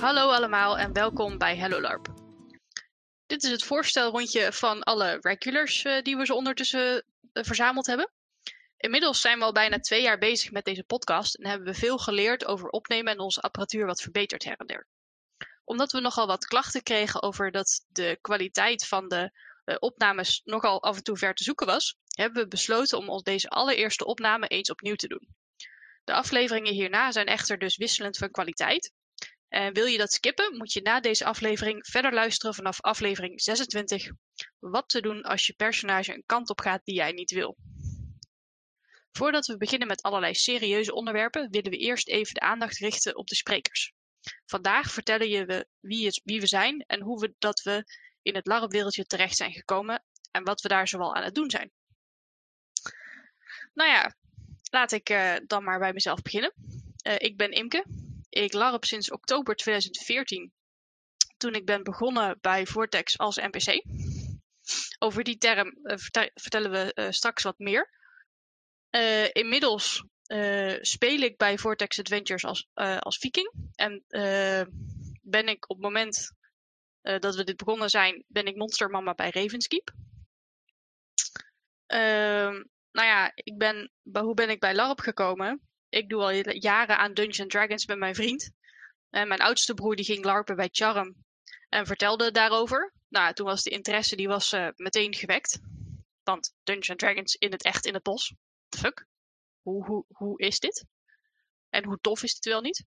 Hallo allemaal en welkom bij Hello LARP. Dit is het voorstelrondje van alle regulars uh, die we zo ondertussen uh, verzameld hebben. Inmiddels zijn we al bijna twee jaar bezig met deze podcast en hebben we veel geleerd over opnemen en onze apparatuur wat verbeterd her en der. Omdat we nogal wat klachten kregen over dat de kwaliteit van de uh, opnames nogal af en toe ver te zoeken was, hebben we besloten om ons deze allereerste opname eens opnieuw te doen. De afleveringen hierna zijn echter dus wisselend van kwaliteit. En wil je dat skippen, moet je na deze aflevering verder luisteren vanaf aflevering 26. Wat te doen als je personage een kant op gaat die jij niet wil. Voordat we beginnen met allerlei serieuze onderwerpen, willen we eerst even de aandacht richten op de sprekers. Vandaag vertellen je we wie, het, wie we zijn en hoe we dat we in het LARP-wereldje terecht zijn gekomen en wat we daar zoal aan het doen zijn. Nou ja, laat ik uh, dan maar bij mezelf beginnen. Uh, ik ben Imke. Ik larp sinds oktober 2014, toen ik ben begonnen bij Vortex als NPC. Over die term uh, vertellen we straks wat meer. inmiddels speel ik bij Vortex Adventures als, als viking. En ben ik op het moment dat we dit begonnen zijn, ben ik monstermama bij Ravenskeep. Ehm, nou ja, ik ben, hoe ben ik bij LARP gekomen? Ik doe al jaren aan Dungeons Dragons met mijn vriend. En mijn oudste broer die ging LARPen bij Charm en vertelde daarover. Nou, toen was de interesse die was uh, meteen gewekt. Want Dungeons Dragons in het echt in het bos. Fuck? Hoe, hoe, hoe is dit? En hoe tof is dit wel niet?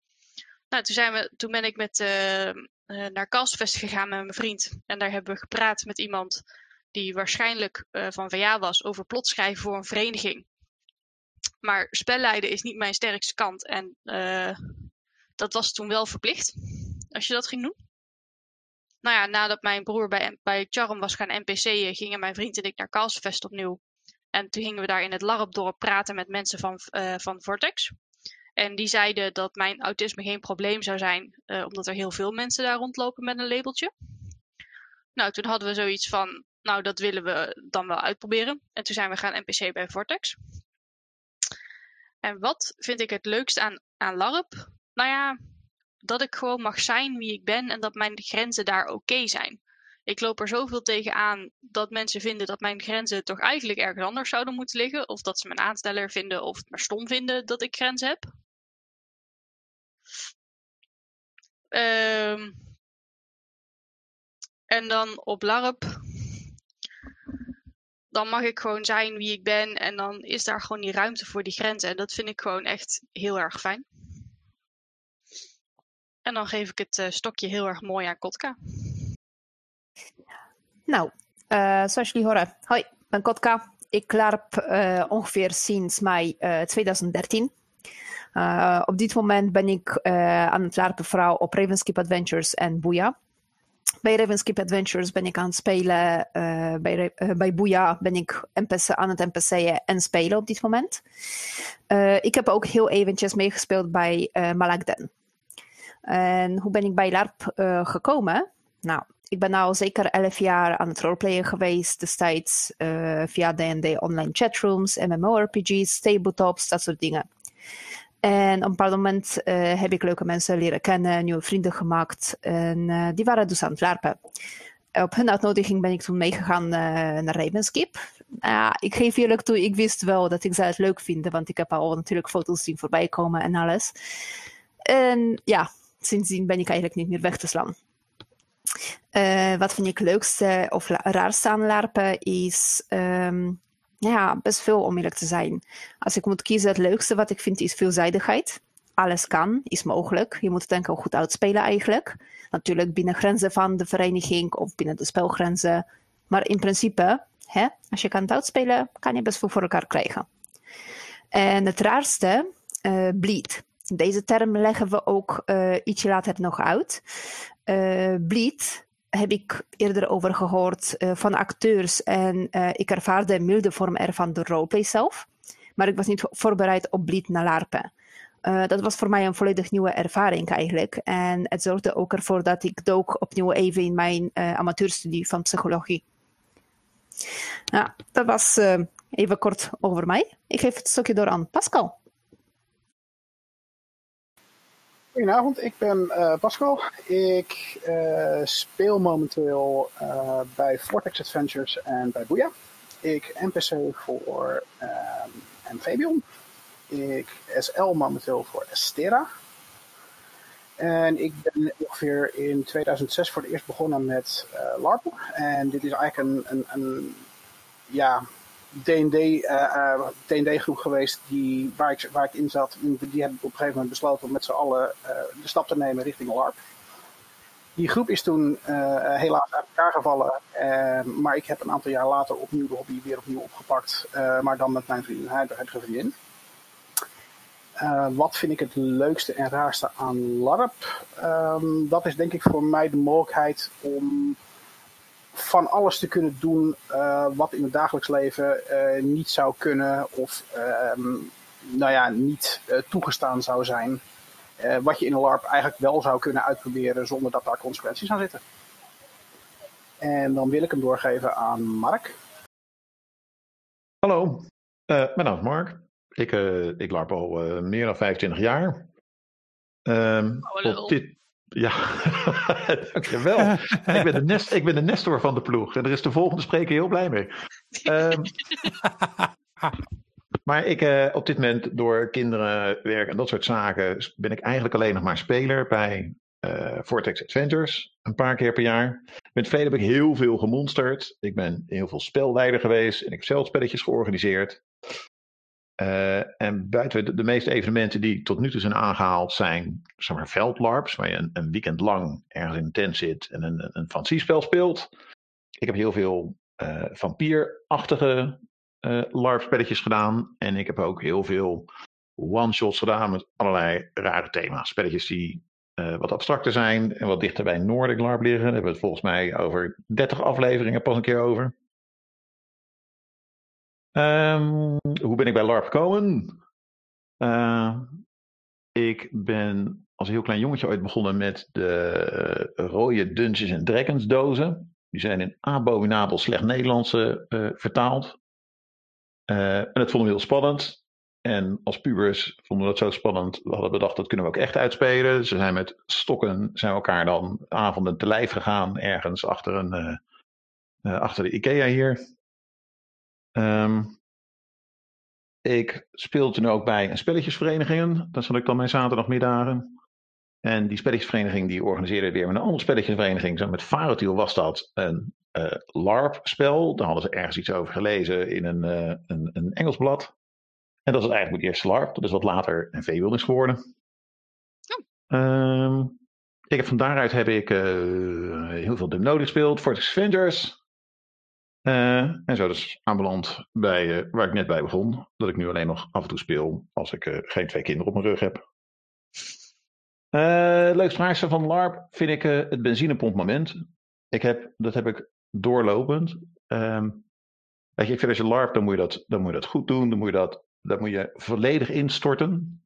Nou, toen, zijn we, toen ben ik met, uh, naar Castfest gegaan met mijn vriend. En daar hebben we gepraat met iemand die waarschijnlijk van VA was, over plotschrijven voor een vereniging. Maar spelleiden is niet mijn sterkste kant. En uh, dat was toen wel verplicht, als je dat ging doen. Nou ja, nadat mijn broer bij, bij Charm was gaan NPC'en, gingen mijn vriend en ik naar Calsfest opnieuw. En toen gingen we daar in het LARP-dorp praten met mensen van, uh, van Vortex. En die zeiden dat mijn autisme geen probleem zou zijn, uh, omdat er heel veel mensen daar rondlopen met een labeltje. Nou, toen hadden we zoiets van, nou, dat willen we dan wel uitproberen. En toen zijn we gaan NPC bij Vortex. En wat vind ik het leukst aan, aan LARP? Nou ja, dat ik gewoon mag zijn wie ik ben en dat mijn grenzen daar oké zijn. Ik loop er zoveel tegen aan dat mensen vinden dat mijn grenzen toch eigenlijk ergens anders zouden moeten liggen. Of dat ze mijn aansteller vinden of maar stom vinden dat ik grenzen heb. Um, en dan op LARP dan mag ik gewoon zijn wie ik ben en dan is daar gewoon die ruimte voor die grenzen. En dat vind ik gewoon echt heel erg fijn. En dan geef ik het uh, stokje heel erg mooi aan Kotka. Nou, uh, zoals jullie horen, hoi, ik ben Kotka. Ik larp uh, ongeveer sinds mei 2013. op dit moment ben ik aan het larpen vooral op Ravenskeep Adventures en Booyah bij Ravenskip Adventures ben ik aan het spelen. Uh, bij, uh, bij Booyah ben ik NPC, aan het NPC'en en spelen op dit moment. Uh, ik heb ook heel eventjes meegespeeld bij Malakden. En hoe ben ik bij LARP gekomen? Nou, ik ben al zeker elf jaar aan het roleplayen geweest. Destijds via D&D online chatrooms, MMORPG's, tabletops, dat soort dingen. En op een bepaald moment uh, heb ik leuke mensen leren kennen, nieuwe vrienden gemaakt. En uh, die waren dus aan het larpen. Op hun uitnodiging ben ik toen meegegaan uh, naar Ravenskeep. Nou ik geef eerlijk toe, ik wist wel dat ik ze het leuk vind, want ik heb al natuurlijk foto's zien voorbij komen en alles. En ja, sindsdien ben ik eigenlijk niet meer weg te slaan. wat vind ik leukste of raarste aan larpen is um, ja, best veel om eerlijk te zijn. Als ik moet kiezen, het leukste wat ik vind is veelzijdigheid. Alles kan, is mogelijk. Je moet het denk ik ook goed uitspelen eigenlijk. Natuurlijk binnen grenzen van de vereniging of binnen de spelgrenzen. Maar in principe, hè, als je kan het uitspelen, kan je best veel voor elkaar krijgen. En het raarste, uh, bleed. Deze term leggen we ook uh, ietsje later nog uit. Uh, bleed heb ik eerder over gehoord uh, van acteurs en uh, ik ervaarde een milde vorm ervan de roleplay zelf. Maar ik was niet voorbereid op bleed naar larpen. Uh, dat was voor mij een volledig nieuwe ervaring eigenlijk. En het zorgde ook ervoor dat ik dook opnieuw even in mijn amateurstudie van psychologie. Nou, dat was even kort over mij. Ik geef het stokje door aan Pascal. Goedenavond, ik ben uh, Pascal. Ik uh, speel momenteel uh, bij Vortex Adventures en bij Booyah. Ik NPC voor Amphibion. Ik SL momenteel voor Estera. En ik ben ongeveer in 2006 voor het eerst begonnen met LARP. En dit is eigenlijk een, een, een ja, D&D uh, groep geweest die, waar, ik, waar ik in zat. Die hebben op een gegeven moment besloten om met z'n allen uh, de stap te nemen richting LARP. Die groep is toen helaas uit elkaar gevallen. maar ik heb een aantal jaar later opnieuw de hobby weer opnieuw opgepakt. maar dan met mijn vriendin, huidige vriendin. Wat vind ik het leukste en raarste aan LARP? Um, dat is denk ik voor mij de mogelijkheid om van alles te kunnen doen uh, wat in het dagelijks leven uh, niet zou kunnen of um, nou ja, niet toegestaan zou zijn. wat je in een LARP eigenlijk wel zou kunnen uitproberen zonder dat daar consequenties aan zitten. En dan wil ik hem doorgeven aan Mark. Hallo, mijn naam is Mark. Ik, uh, ik larp al uh, meer dan 25 jaar. Um, oh, op dit, ja, dankjewel. ik, ben de nest, ik ben de nestor van de ploeg. En daar is de volgende spreker heel blij mee. Um, maar ik, uh, op dit moment, door kinderen, werk en dat soort zaken, ben ik eigenlijk alleen nog maar speler bij uh, Vortex Adventures. Een paar keer per jaar. In het verleden heb ik heel veel gemonsterd. Ik ben heel veel spelleider geweest en ik heb zelf spelletjes georganiseerd. Uh, en buiten de, meeste evenementen die tot nu toe zijn aangehaald zijn zeg maar, veldlarps, waar je een, een weekend lang ergens in een tent zit en een, een fantasiespel speelt. Ik heb heel veel uh, vampierachtige uh, LARP-spelletjes gedaan. En ik heb ook heel veel one-shots gedaan met allerlei rare thema's. Spelletjes die wat abstracter zijn en wat dichter bij Nordic LARP liggen. Daar hebben we het volgens mij over 30 afleveringen pas een keer over. Um, hoe ben ik bij LARP gekomen? Uh, ik ben als heel klein jongetje ooit begonnen met de rode Dungeons and Dragons dozen. Die zijn in abominabel slecht Nederlands uh, vertaald. Uh, en dat vonden we heel spannend. En als pubers vonden we dat zo spannend. We hadden bedacht dat kunnen we ook echt uitspelen. Ze zijn met stokken zijn elkaar dan avonden te lijf gegaan. Ergens achter, een, achter de Ikea hier. Um, ik speel toen ook bij een spelletjesvereniging. Dat zat ik dan mijn zaterdagmiddagen. En die spelletjesvereniging die organiseerde weer met een andere spelletjesvereniging. Zo met Farotiel was dat een uh, LARP-spel. Daar hadden ze ergens iets over gelezen in een, uh, een, een Engels blad. En dat is eigenlijk mijn eerste LARP. Dat is wat later een V-wil is geworden. Oh. Um, ik heb, van daaruit heb ik uh, heel veel Dumno gespeeld. Fortress Avengers. Uh, en zo dus aanbeland bij uh, waar ik net bij begon. Dat ik nu alleen nog af en toe speel als ik uh, geen twee kinderen op mijn rug heb. leukste vraagste van LARP vind ik het benzinepompmoment. Ik heb, dat heb ik doorlopend. Um, weet je, ik vind als je LARP, dan moet je dat, dan moet je dat goed doen. Dan moet je dat, dat moet je volledig instorten.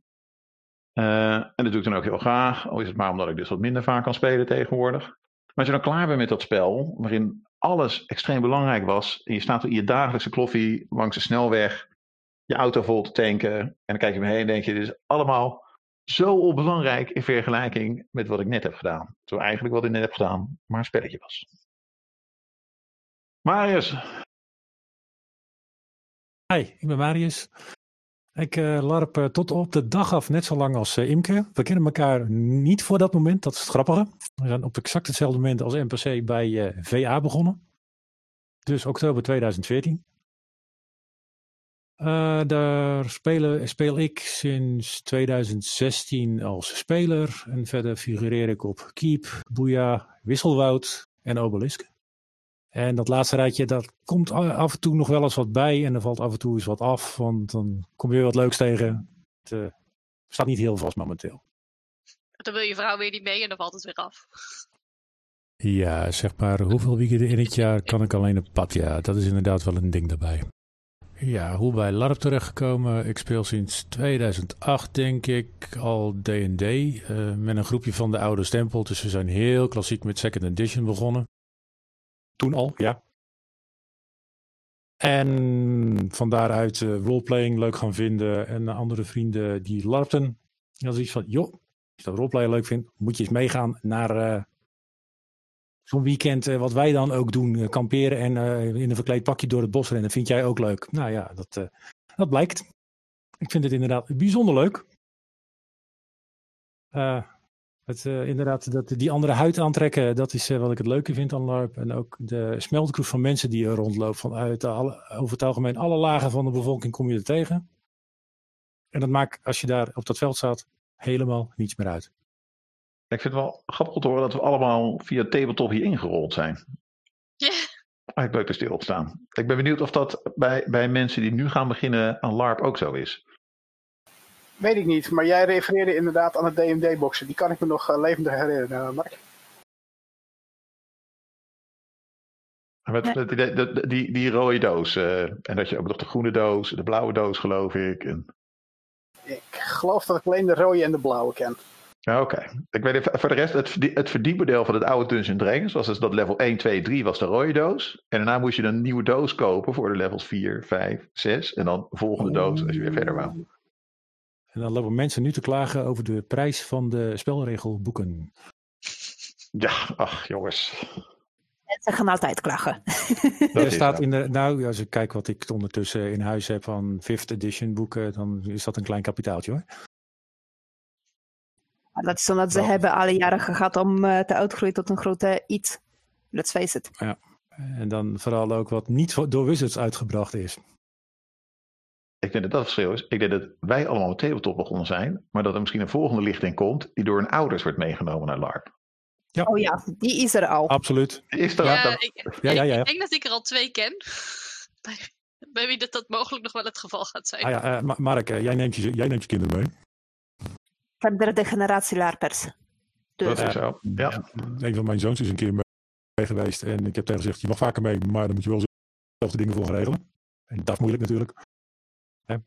en dat doe ik dan ook heel graag. Al is het maar omdat ik dus wat minder vaak kan spelen tegenwoordig. Maar als je dan klaar bent met dat spel, waarin alles extreem belangrijk was. En je staat in je dagelijkse kloffie langs de snelweg, je auto vol te tanken. En dan kijk je me heen en denk je, dit is allemaal zo onbelangrijk in vergelijking met wat ik net heb gedaan. Zo eigenlijk wat ik net heb gedaan, maar een spelletje was. Marius. Hi, ik ben Marius. Ik uh, larp uh, tot op de dag af net zo lang als uh, Imke. We kennen elkaar niet voor dat moment, dat is het grappige. We zijn op exact hetzelfde moment als NPC bij VA begonnen. Dus oktober 2014. daar speel ik sinds 2016 als speler. En verder figureer ik op Keep, Boeia, Wisselwoud en Obelisk. En dat laatste rijtje, dat komt af en toe nog wel eens wat bij. En er valt af en toe eens wat af. Want dan kom je weer wat leuks tegen. Het uh, staat niet heel vast momenteel. Dan wil je vrouw weer niet mee en dan valt het weer af. Ja, zeg maar, hoeveel weekenden in het jaar kan ik alleen op pad? Ja, dat is inderdaad wel een ding daarbij. Ja, hoe bij LARP terechtgekomen? Ik speel sinds 2008, denk ik, al D&D. Uh, met een groepje van de oude stempel. Dus we zijn heel klassiek met Second Edition begonnen. Toen al, ja. En van daaruit uh, roleplaying leuk gaan vinden. En andere vrienden die larpten. En dan zoiets van, joh, je dat roleplay leuk vindt, moet je eens meegaan naar eh, zo'n weekend. eh, wat wij dan ook doen, eh, kamperen en eh, in een verkleed pakje door het bos rennen. Vind jij ook leuk? Nou ja, dat, eh, dat blijkt. Ik vind het inderdaad bijzonder leuk. Het, eh, inderdaad, dat, die andere huid aantrekken, dat is eh, wat ik het leuke vind aan LARP. En ook de smeltkroes van mensen die er rondloopt. Vanuit alle, over het algemeen, alle lagen van de bevolking kom je er tegen. En dat maakt, als je daar op dat veld staat, helemaal niets meer uit. Ik vind het wel grappig om te horen dat we allemaal via tabletop hier ingerold zijn. Ja. Eigenlijk leuk te stilstaan. Ik ben benieuwd of dat bij, bij mensen die nu gaan beginnen aan LARP ook zo is. Weet ik niet, maar jij refereerde inderdaad aan het DMD-boxen. Die kan ik me nog eh, levendig herinneren, Mark. Met, die, die, die, die rode doos. eh, en dat je ook nog de groene doos, de blauwe doos geloof ik. En, Ik geloof dat ik alleen de rode en de blauwe ken. oké. Ik weet even, voor de rest, het, het verdienmodel van het oude Dungeons Dragons was dus dat level 1, 2, 3 was de rode doos. En daarna moest je een nieuwe doos kopen voor de levels 4, 5, 6. En dan de volgende doos als je weer verder wou. En dan lopen mensen nu te klagen over de prijs van de spelregelboeken. Ja, ach jongens. Ze gaan altijd klagen. Dat er staat in de, nou, als ik kijk wat ik ondertussen in huis heb van 5th edition boeken, dan is dat een klein kapitaaltje hoor. Dat is omdat ze hebben alle jaren gehad om eh, te uitgroeien tot een grote iets. Let's face it. En dan vooral ook wat niet door Wizards uitgebracht is. Ik denk dat dat het verschil is. Ik denk dat wij allemaal met tabletop begonnen zijn. Maar dat er misschien een volgende lichting komt. Die door hun ouders wordt meegenomen naar LARP. Oh ja, die is er al. Absoluut. Is dat, Ja, ik, Ja, ja, ja. ik denk dat ik er al twee ken. Bij, bij wie dat, dat mogelijk nog wel het geval gaat zijn. Ah ja, eh, Ma- Mark, eh, jij, neemt je, jij neemt je kinderen mee. Van de derde generatie larpers. dat Dus is zo. Ja. Een van mijn zoons is een keer mee geweest. En ik heb tegen gezegd, je mag vaker mee, maar dan moet je wel zelf de dingen voor gaan regelen. En dat is moeilijk natuurlijk. Hè?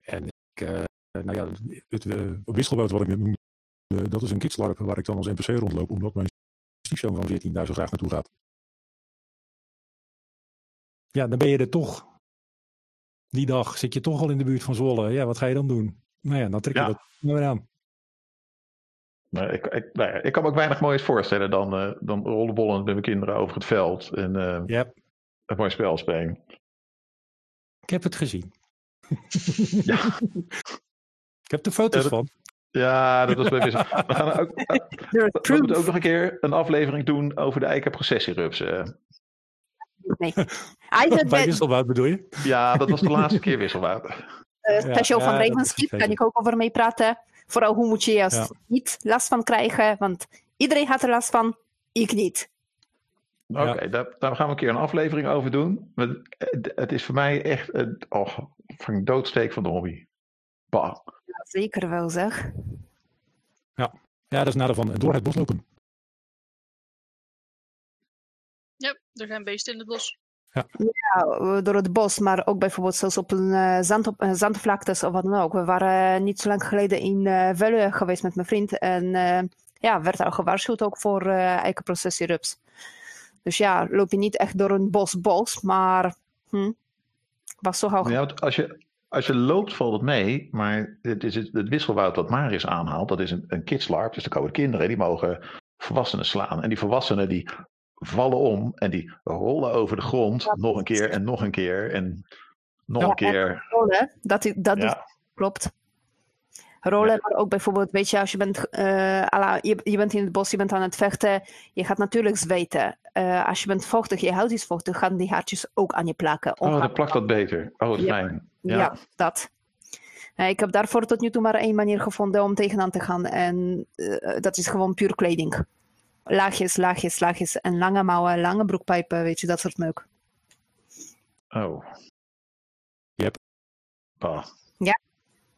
En ik, eh, nou ja, het uh, wisselboot wat ik net noemde, eh, dat is een kidslarp waar ik dan als NPC rondloop, omdat mijn stiefzoon van 14 daar zo graag naartoe gaat. Ja, dan ben je er toch. Die dag zit je toch al in de buurt van Zwolle. Ja, wat ga je dan doen? Nou ja, dan trek je Ja. dat weer aan. Maar ik, ik, nou ja, ik kan me ook weinig moois voorstellen dan, eh dan rollenbollend met mijn kinderen over het veld. En eh, Ja, een mooi spel spelen. ik heb het gezien. Ja. Ik heb er foto's Ja, dat- van. Ja, dat was bij wissel. We gaan ook, we moeten ook nog een keer een aflevering doen over de eikenprocessierups. eh. Nee. Bij de Wisselwoud bedoel je? Ja, dat was de laatste keer wisselwoud. eh, special ja, van dat is Ravenskeep kan ik ook over meepraten. Vooral hoe moet je juist Ja. niet last van krijgen. Want iedereen had er last van, ik niet. Oké, Ja. daar, daar gaan we een keer een aflevering over doen. Het, het is voor mij echt een oh, een doodsteek van de hobby. Bah. Ja, zeker wel zeg. Ja, dat is nadeel van door het bos lopen. Ja, er zijn beesten in het bos. Ja, eh, door het bos, maar ook bijvoorbeeld zelfs op een eh, zand op, eh, zandvlaktes of wat dan ook. We waren eh, niet zo lang geleden in eh Veluwe geweest met mijn vriend. En eh, ja, werd al gewaarschuwd ook voor eh eikenprocessierups. Dus ja, loop je niet echt door een bos-bos, maar hm, was toch al Ja, als je, als je loopt valt het mee, maar het, is het, het wisselwoud wat Marius aanhaalt, dat is een, een kidslarp. Dus dan komen kinderen, die mogen volwassenen slaan. En die volwassenen die vallen om en die rollen over de grond Ja, nog een keer en nog een keer en nog Ja, een keer. rollen. Dat, dat Ja. is- klopt. Rollen, maar ook bijvoorbeeld, weet je, als je bent, eh, je, je bent in het bos, je bent aan het vechten, je gaat natuurlijk zweten. Eh, als je bent vochtig, je huid is vochtig, gaan die haartjes ook aan je plakken. Oh, dan plakt dat beter. Oh, dat is Ja. fijn. Ja, Ja. dat. Eh, ik heb daarvoor tot nu toe maar één manier gevonden om tegenaan te gaan. En eh, dat is gewoon puur kleding. Laagjes, laagjes, laagjes. En lange mouwen, lange broekpijpen, weet je, dat soort meuk. Oh. Yep. Bah.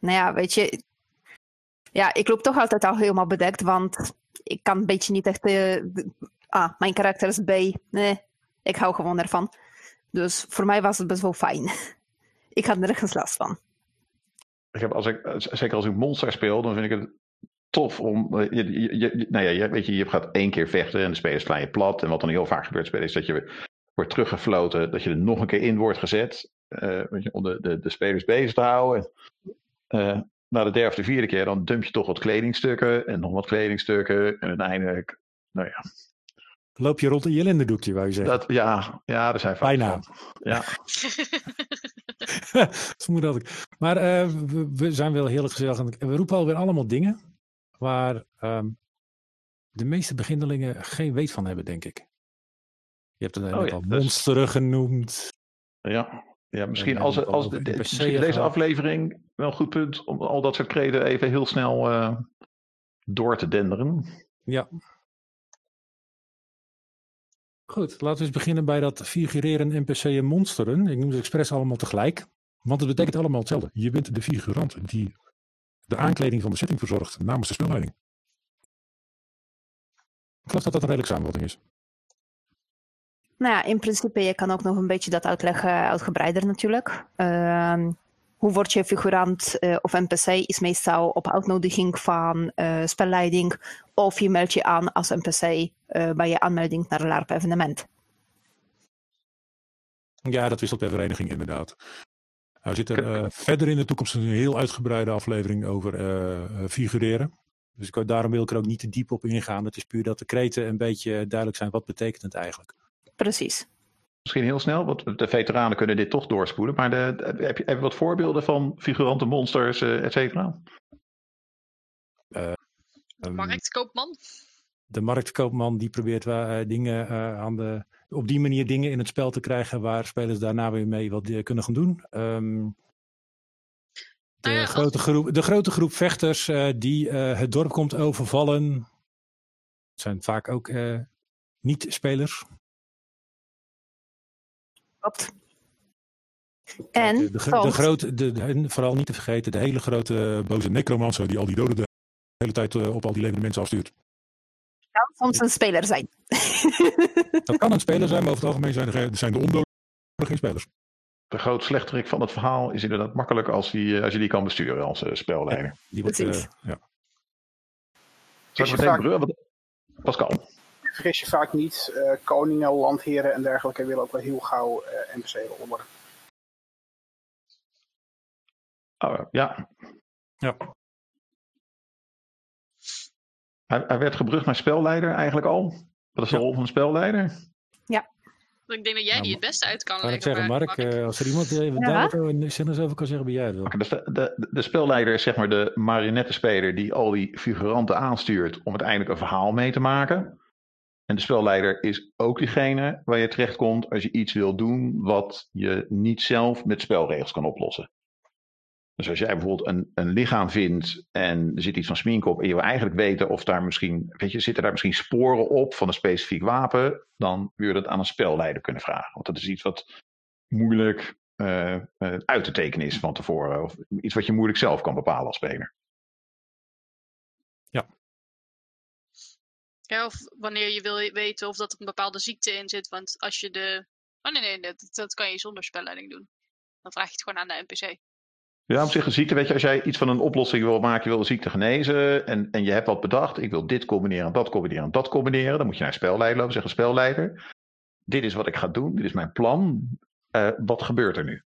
Nou ja, weet je. Ja, ik loop toch altijd al helemaal bedekt, want ik kan een beetje niet echt. d- ah, mijn karakter is B. Nee, ik hou gewoon ervan. Dus voor mij was het best wel fijn. ik had nergens last van. Ik heb als ik, zeker als ik monster speel, dan vind ik het tof om. eh, Je, je, nou ja, weet je, je gaat één keer vechten en de spelers slaan je plat. En wat dan heel vaak gebeurt, is dat je wordt teruggefloten, dat je er nog een keer in wordt gezet. eh, om de, de, de spelers bezig te houden. Eh, na de derde of de vierde keer, dan dump je toch wat kledingstukken en nog wat kledingstukken. En uiteindelijk, nou ja. Loop je rond in je lendendoekje, wou je zeggen? Dat, ja, ja, er zijn vaak Bijna. van. Ja, ik. Maar eh, we, we zijn wel heel erg gezellig. We roepen alweer allemaal dingen waar ehm, de meeste beginnelingen geen weet van hebben, denk ik. Je hebt het net Oh ja, al dus- monsteren genoemd. ja. Ja misschien En als, als de- de- NPC'en misschien deze aflevering wel een goed punt om al dat soort kreden even heel snel eh, door te denderen. Ja. Goed, laten we eens beginnen bij dat figureren NPC'en monsteren. Ik noem ze expres allemaal tegelijk. Want het betekent allemaal hetzelfde. Je bent de figurant die de aankleding van de setting verzorgt namens de speelleiding. Ik geloof dat dat een redelijke samenvatting is. Nou ja, in principe, je kan ook nog een beetje dat uitleggen, uitgebreider natuurlijk. Ehm, hoe word je figurant eh, of NPC is meestal op uitnodiging van eh, spelleiding of je meldt je aan als NPC eh, bij je aanmelding naar een LARP-evenement. Ja, dat wisselt per vereniging inderdaad. Er zit er verder in de toekomst een heel uitgebreide aflevering over figureren. Dus ik, daarom wil ik er ook niet te diep op ingaan. Het is puur dat de kreten een beetje duidelijk zijn. Wat betekent het eigenlijk? Precies. Misschien heel snel, want de veteranen kunnen dit toch doorspoelen. Maar de, de- heb, je, heb je wat voorbeelden van figuranten, monsters, eh, et cetera? Ehm, Marktkoopman. de marktkoopman die probeert eh, dingen eh, aan de, op die manier dingen in het spel te krijgen waar spelers daarna weer mee wat kunnen gaan doen. Ehm, de, Nou ja, grote groep, de grote groep vechters eh, die eh, het dorp komt overvallen, zijn vaak ook eh, niet-spelers. Klopt. En de, de, grote, de, vooral niet te vergeten, de hele grote eh, boze necromancer die al die doden de hele tijd eh, op al die levende mensen afstuurt. kan soms een speler zijn. Dat kan een speler zijn, maar over het algemeen zijn de, zijn de ondoden geen spelers. De groot slechterik van het verhaal is inderdaad makkelijk als, die, eh, als je die kan besturen als eh, spelleider. Die wordt, Precies. eh, ja. Zal Is ik je meteen vaak- Pascal. Vergis je vaak niet, eh, koningen, landheren en dergelijke willen ook wel heel gauw eh NPC-rollen worden. Oh, ja. Ja. Hij, hij werd gebrugd naar spelleider eigenlijk al. Wat is de Ja. rol van een spelleider? Ik denk dat jij Nou, die het beste uit kan Kan ik leggen. zeggen, maar- Mark, Mark, eh, als er iemand even Ja? een zin over kan zeggen, ben jij het wel. Dus de, de, de spelleider is zeg maar de marionettenspeler die al die figuranten aanstuurt om uiteindelijk een verhaal mee te maken. En de spelleider is ook diegene waar je terechtkomt als je iets wil doen wat je niet zelf met spelregels kan oplossen. Dus als jij bijvoorbeeld een, een lichaam vindt en er zit iets van smink op en je wil eigenlijk weten of daar misschien, weet je, zitten daar misschien sporen op van een specifiek wapen, dan wil je dat aan een spelleider kunnen vragen. Want dat is iets wat moeilijk eh, eh, uit te tekenen is van tevoren. Of iets wat je moeilijk zelf kan bepalen als speler. Ja, of wanneer je wil weten of dat er een bepaalde ziekte in zit. Want als je de... Oh nee, nee, dat, dat kan je zonder spelleiding doen. Dan vraag je het gewoon aan de NPC. Ja, op zich een ziekte, weet je, als jij iets van een oplossing wil maken, je wil een ziekte genezen en, en je hebt wat bedacht, ik wil dit combineren, dat combineren, dat combineren, dan moet je naar spelleider lopen, zeggen spelleider, dit is wat ik ga doen, dit is mijn plan, Eh, wat gebeurt er nu?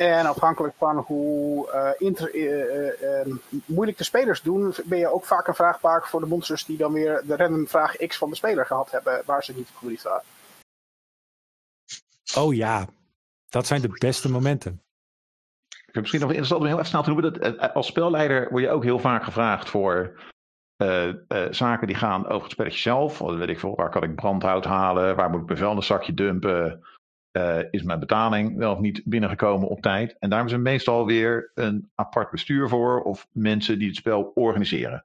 En afhankelijk van hoe eh, inter- eh, eh, eh, moeilijk de spelers doen, ben je ook vaak een vraagbaak voor de monsters die dan weer de random vraag X van de speler gehad hebben, waar ze niet op gebriefd waren. Oh ja, dat zijn de beste momenten. Misschien nog interessant om heel even snel te noemen, dat als spelleider word je ook heel vaak gevraagd voor eh, eh, zaken die gaan over het spelletje zelf. Wat weet ik veel, waar kan ik brandhout halen, waar moet ik mijn vuilniszakje dumpen, Eh, is mijn betaling wel of niet binnengekomen op tijd. En daar hebben ze meestal weer een apart bestuur voor of mensen die het spel organiseren.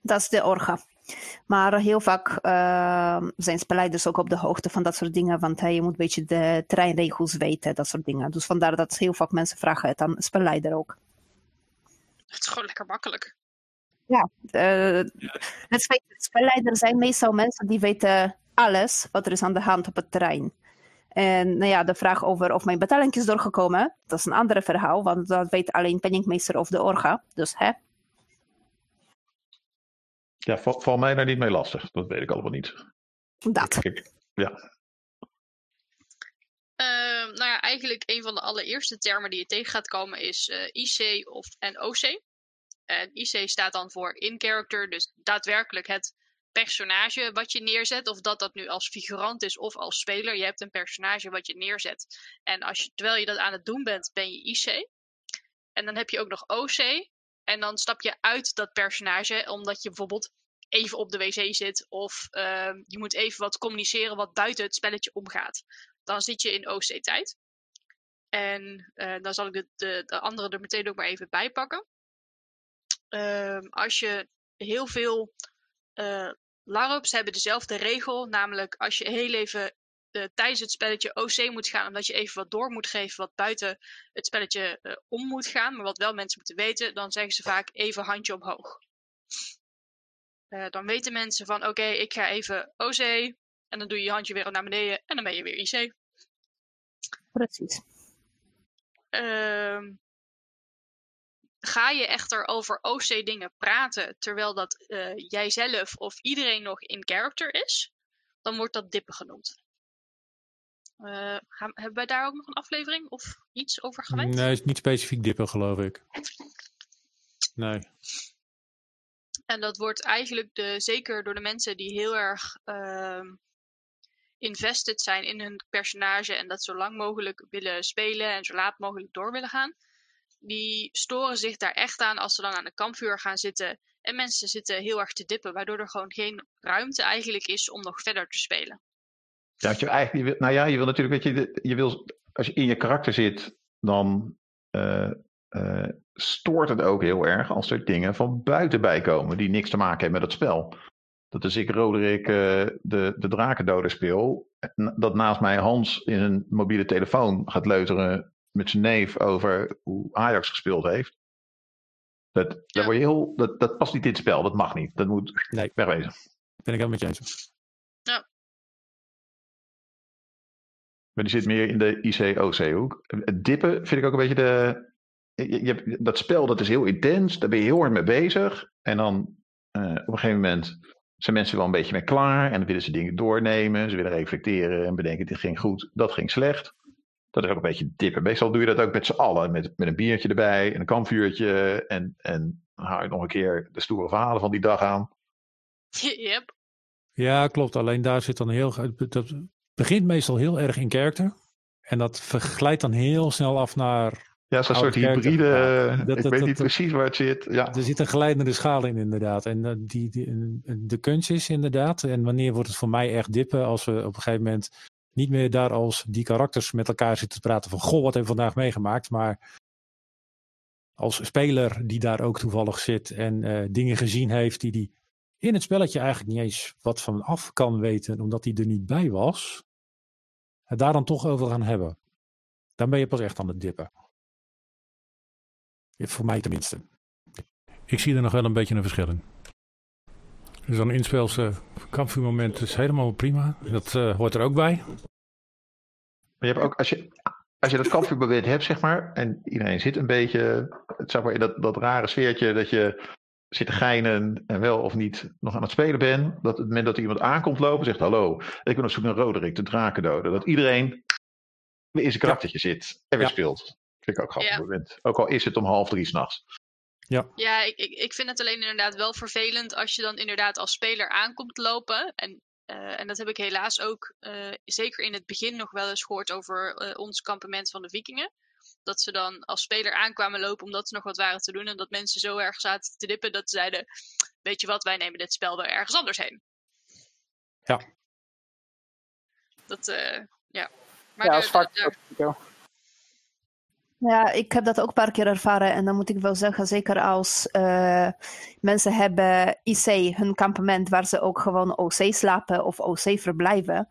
Dat is de orga. Maar heel vaak eh, zijn spelleiders ook op de hoogte van dat soort dingen, want hey, je moet een beetje de terreinregels weten, dat soort dingen. Dus vandaar dat heel vaak mensen vragen het aan de spelleider ook. Het is gewoon lekker makkelijk. Eh, het feit dat spelleiders zijn meestal mensen die weten alles wat er is aan de hand op het terrein. En nou ja, de vraag over of mijn betaling is doorgekomen, dat is een ander verhaal, want dat weet alleen penningmeester of de orga. Dus hè, Ja, val, val mij daar niet mee lastig. Dat weet ik allemaal niet. dat. Ik- ja. Ehm, nou ja, eigenlijk een van de allereerste termen die je tegen gaat komen is eh, IC of en OC. En IC staat dan voor in character, dus daadwerkelijk het personage wat je neerzet. Of dat dat nu als figurant is of als speler. Je hebt een personage wat je neerzet. En als terwijl je dat aan het doen bent, ben je IC. En dan heb je ook nog OC. En dan stap je uit dat personage, omdat je bijvoorbeeld even op de wc zit. Of ehm, je moet even wat communiceren wat buiten het spelletje omgaat. Dan zit je in OC-tijd. En uh, dan zal ik de, de, de, andere er meteen ook maar even bij pakken. Ehm, als je heel veel uh, LARPs hebben dezelfde regel, namelijk als je heel even uh, tijdens het spelletje OC moet gaan, omdat je even wat door moet geven wat buiten het spelletje uh, om moet gaan, maar wat wel mensen moeten weten, dan zeggen ze vaak even handje omhoog. Uh, dan weten mensen van oké, okay, ik ga even OC en dan doe je je handje weer naar beneden en dan ben je weer IC. Precies. Uh, ga je echter over OC dingen praten terwijl dat uh, jijzelf of iedereen nog in character is, dan wordt dat dippen genoemd. Uh, gaan, hebben wij daar ook nog een aflevering of iets over gewijd? Nee, het is niet specifiek dippen, geloof ik. Nee. En dat wordt eigenlijk de, zeker door de mensen die heel erg uh, invested zijn in hun personage en dat zo lang mogelijk willen spelen en zo laat mogelijk door willen gaan. Die storen zich daar echt aan als ze dan aan de kampvuur gaan zitten en mensen zitten heel erg te dippen, waardoor er gewoon geen ruimte eigenlijk is om nog verder te spelen. Ja, je, eigenlijk, nou ja, je wil natuurlijk, weet je, je wil, als je in je karakter zit, dan uh, uh, stoort het ook heel erg als er dingen van buiten bij komen die niks te maken hebben met het spel. Dat is ik, Roderick, uh, de, de drakendoder speel. Dat naast mij Hans in een mobiele telefoon gaat leuteren met zijn neef over hoe Ajax gespeeld heeft. Dat, ja. daar word je heel, dat, dat past niet in het spel, dat mag niet. Dat moet nee. wegwezen. Ben ik helemaal met je eens. Ja. Maar die zit meer in de IC-OC-hoek. Het dippen vind ik ook een beetje de. Je, je hebt, dat spel dat is heel intens, daar ben je heel hard mee bezig. En dan uh, op een gegeven moment zijn mensen wel een beetje mee klaar. En dan willen ze dingen doornemen. Ze willen reflecteren en bedenken: dit ging goed, dat ging slecht. Dat is ook een beetje dippen. Meestal doe je dat ook met z'n allen. Met, met een biertje erbij en een kampvuurtje. En, en dan hou je nog een keer de stoere verhalen van die dag aan. Yep. Ja, klopt. Alleen daar zit dan heel. Dat begint meestal heel erg in character. En dat verglijdt dan heel snel af naar. Ja, zo'n soort hybride. Ja, dat, ik dat, weet dat, niet precies waar het zit. Ja. Er zit een glijdende schaal in, inderdaad. En uh, die, die, de kunst is inderdaad. En wanneer wordt het voor mij echt dippen? Als we op een gegeven moment niet meer daar als die karakters met elkaar zitten te praten van goh, wat hebben we vandaag meegemaakt, maar als speler die daar ook toevallig zit en uh, dingen gezien heeft die die in het spelletje eigenlijk niet eens wat van af kan weten, omdat hij er niet bij was, daar dan toch over gaan hebben. Dan ben je pas echt aan het dippen. Voor mij tenminste. Ik zie er nog wel een beetje een verschil in. Dus een inspeelse kampvuurmoment is helemaal prima. Dat uh, hoort er ook bij. Maar je hebt ook, als je, als je dat kampvuurmoment hebt, zeg maar, en iedereen zit een beetje, zeg maar, in dat, dat rare sfeertje dat je zit te geinen en wel of niet nog aan het spelen bent, dat het moment dat er iemand aankomt lopen, zegt hallo, ik ben op zoek naar Roderick, de drakendoder. Dat iedereen weer in zijn karaktertje ja. zit en weer ja. speelt. Vind ik ook grappig ja. moment. Ook al is het om half drie s'nachts. Ja, ja ik, ik, ik vind het alleen inderdaad wel vervelend als je dan inderdaad als speler aankomt lopen. En, uh, en dat heb ik helaas ook uh, zeker in het begin nog wel eens gehoord over uh, ons kampement van de vikingen. Dat ze dan als speler aankwamen lopen omdat ze nog wat waren te doen. En dat mensen zo erg zaten te dippen dat ze zeiden, weet je wat, wij nemen dit spel wel ergens anders heen. Ja. Dat, ja. Maar ja, dat is vaak ja, ik heb dat ook een paar keer ervaren. En dan moet ik wel zeggen, zeker als uh, mensen hebben IC, hun kampement, waar ze ook gewoon OC slapen of OC verblijven.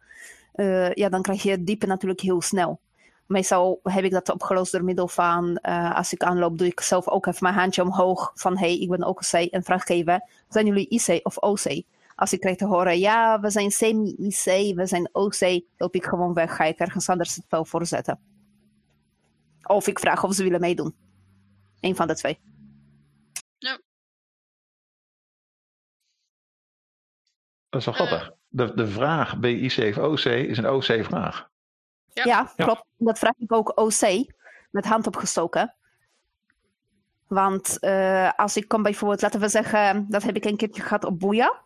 Uh, ja, dan krijg je diepe natuurlijk heel snel. Meestal heb ik dat opgelost door middel van, uh, als ik aanloop, doe ik zelf ook even mijn handje omhoog. Van, hey, ik ben ook OC. En vraag geven, zijn jullie IC of OC? Als ik krijg te horen, ja, we zijn semi-IC, we zijn OC, loop ik gewoon weg. Ga ik ergens anders het spel voorzetten. Of ik vraag of ze willen meedoen. Eén van de twee. Ja. Dat is wel grappig. Uh, de, de vraag bij IC of OC is een OC-vraag. Ja. Ja, Ja. klopt. Dat vraag ik ook OC, met hand opgestoken. Want eh, als ik kom bijvoorbeeld, laten we zeggen, dat heb ik een keertje gehad op Boeia.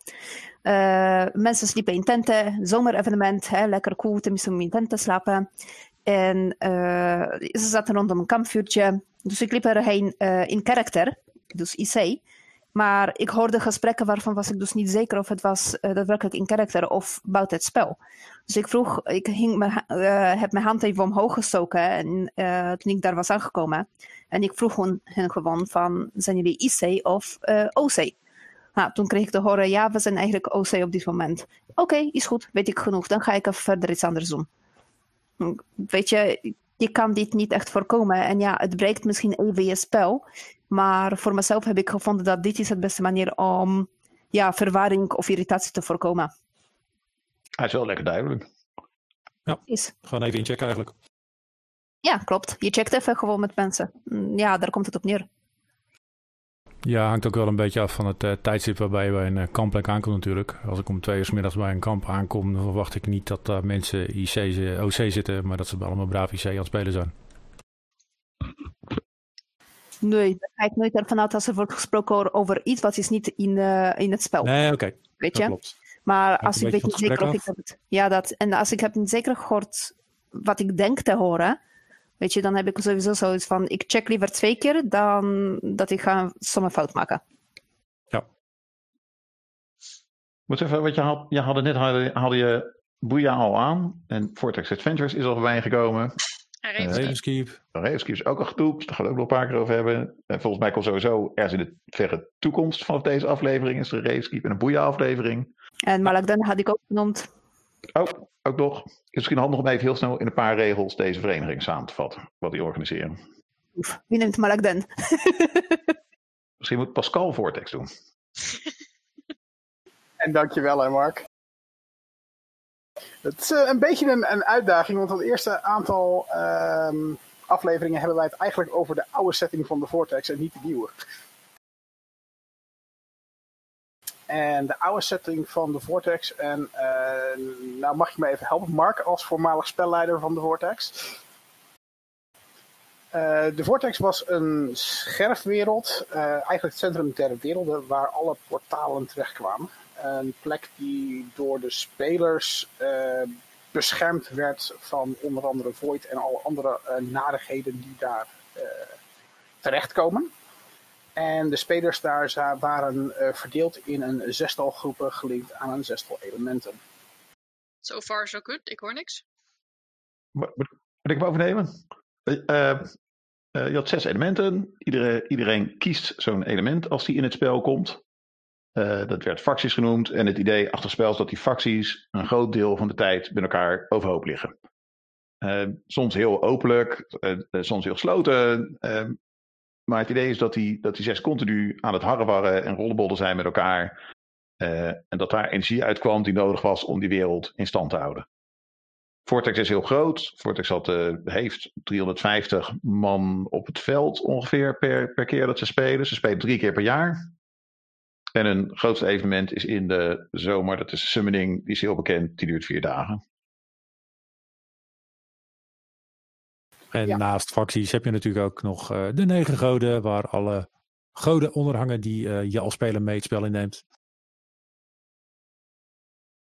Eh, mensen sliepen in tenten, zomerevenement, hè, lekker cool, tenminste om in tent te slapen. En eh, ze zaten rondom een kampvuurtje. Dus ik liep erheen eh, in karakter, dus IC. Maar ik hoorde gesprekken waarvan was ik dus niet zeker of het was eh, daadwerkelijk in karakter of buiten het spel. Dus ik vroeg, ik hing mijn, heb mijn hand even omhoog gestoken en, toen ik daar was aangekomen. En ik vroeg hun, hen gewoon van, zijn jullie IC of OC? Nou, toen kreeg ik te horen, ja, we zijn eigenlijk OC op dit moment. Oké, is goed, weet ik genoeg. Dan ga ik even verder iets anders doen. Weet je, je kan dit niet echt voorkomen. En ja, het breekt misschien even je spel. Maar voor mezelf heb ik gevonden dat dit is het beste manier om ja, verwarring of irritatie te voorkomen. Hij is wel lekker duidelijk. Is. Gewoon even inchecken eigenlijk. Ja, klopt. Je checkt even gewoon met mensen. Mm, Ja, daar komt het op neer. Ja, hangt ook wel een beetje af van het eh, tijdstip waarbij je bij een eh, kampplek aankomt natuurlijk. Als ik om twee uur 's middags bij een kamp aankom, dan verwacht ik niet dat daar mensen IC, OC zitten, maar dat ze allemaal braaf IC aan het spelen zijn. Nee, daar ga ik nooit ervan uit als er wordt gesproken over iets wat is niet in, eh, in het spel. Nee, oké. weet Dat je? Maar als ik beetje weet niet zeker of ik het. Ja, dat. En als ik heb niet zeker gehoord wat ik denk te horen. Weet je, dan heb ik sowieso zoiets van: ik check liever twee keer dan dat ik ga sommige fout maken. Moet even, wat je had, je had net hadden, hadden je Boeia al aan. En Vortex Adventures is al voorbij gekomen. En Eh, Ravenskeep. Ravenskeep. Is ook al getoept. Daar gaan we ook nog een paar keer over hebben. En volgens mij komt sowieso ergens in de verre toekomst vanaf deze aflevering is er een Railski en een Boeia aflevering. En Malakdan had ik ook genoemd. Oh, ook nog. Is misschien handig om even heel snel in een paar regels deze vereniging samen te vatten. Wat die organiseren. Oef, wie neemt Malakdan? Misschien moet Pascal Vortex doen. En dankjewel hè Mark. Het is eh, een beetje een, een uitdaging, want het eerste aantal ehm, afleveringen hebben wij het eigenlijk over de oude setting van de Vortex en niet de nieuwe. En de oude setting van de Vortex, en eh, nou mag je me even helpen, Mark, als voormalig spelleider van de Vortex. Eh, de Vortex was een scherfwereld, eh, eigenlijk het centrum der werelden, waar alle portalen terechtkwamen. Een plek die door de spelers beschermd werd van onder andere Void en alle andere narigheden die daar terechtkomen. En de spelers daar waren eh, verdeeld in een zestal groepen gelinkt aan een zestal elementen. So far so good. Ik hoor niks. Moet ik hem overnemen? Eh, eh, je had zes elementen. Iedere, iedereen kiest zo'n element als die in het spel komt. Eh, dat werd facties genoemd. En het idee achter het spel is dat die facties een groot deel van de tijd met elkaar overhoop liggen. Eh, soms heel openlijk, soms heel gesloten. Maar het idee is dat die, dat die zes continu aan het harrewarren en rollenbollen zijn met elkaar. Eh, en dat daar energie uitkwam die nodig was om die wereld in stand te houden. Vortex is heel groot. Vortex had, eh, heeft 350 man op het veld ongeveer per, per keer dat ze spelen. Ze spelen drie keer per jaar. En hun grootste evenement is in de zomer. Dat is de Summoning. Die is heel bekend. Die duurt vier dagen. En Ja. naast facties heb je natuurlijk ook nog eh, de negen goden, waar alle goden onderhangen die eh, je als speler mee het spel inneemt.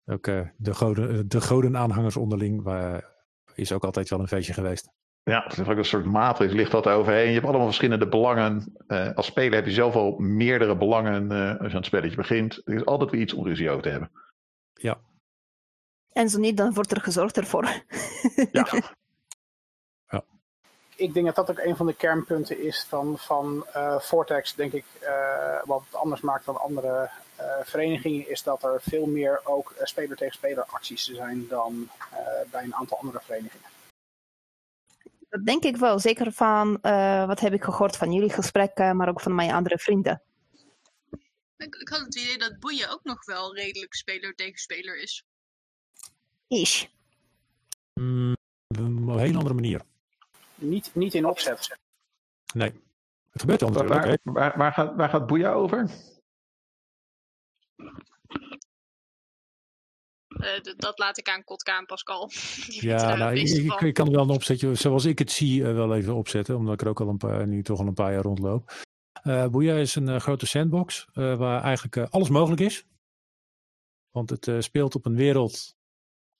Ook eh, de, goden, de godenaanhangers onderling waar, is ook altijd wel een feestje geweest. Ja, het is ook een soort matrix ligt dat overheen. Je hebt allemaal verschillende belangen. Eh, als speler heb je zelf al meerdere belangen eh, als je aan het spelletje begint. Er is altijd weer iets om ruzie over te hebben. En zo niet, dan wordt er gezorgd ervoor. Ja, Ik denk dat dat ook een van de kernpunten is van, van eh, Vortex, denk ik, eh, wat het anders maakt dan andere eh, verenigingen, is dat er veel meer ook speler tegen speler acties zijn dan eh, bij een aantal andere verenigingen. Dat denk ik wel. Zeker van eh, wat heb ik gehoord van jullie gesprekken, maar ook van mijn andere vrienden. Ik, ik had het idee dat boeien ook nog wel redelijk speler tegen speler is. Ish. Mm, op een hele andere manier. Niet, niet in opzet. Nee. Het gebeurt wel waar, natuurlijk. waar, waar, waar gaat, waar gaat Boeia over? Eh, dat laat ik aan Kotka en Pascal. Die Ja, nou, ik, kan er wel een opzetje, zoals ik het zie, eh, wel even opzetten. Omdat ik er ook al een paar, nu toch al een paar jaar rondloop. Eh Boeia is een grote sandbox eh, waar eigenlijk alles mogelijk is. Want het eh, speelt op een wereld.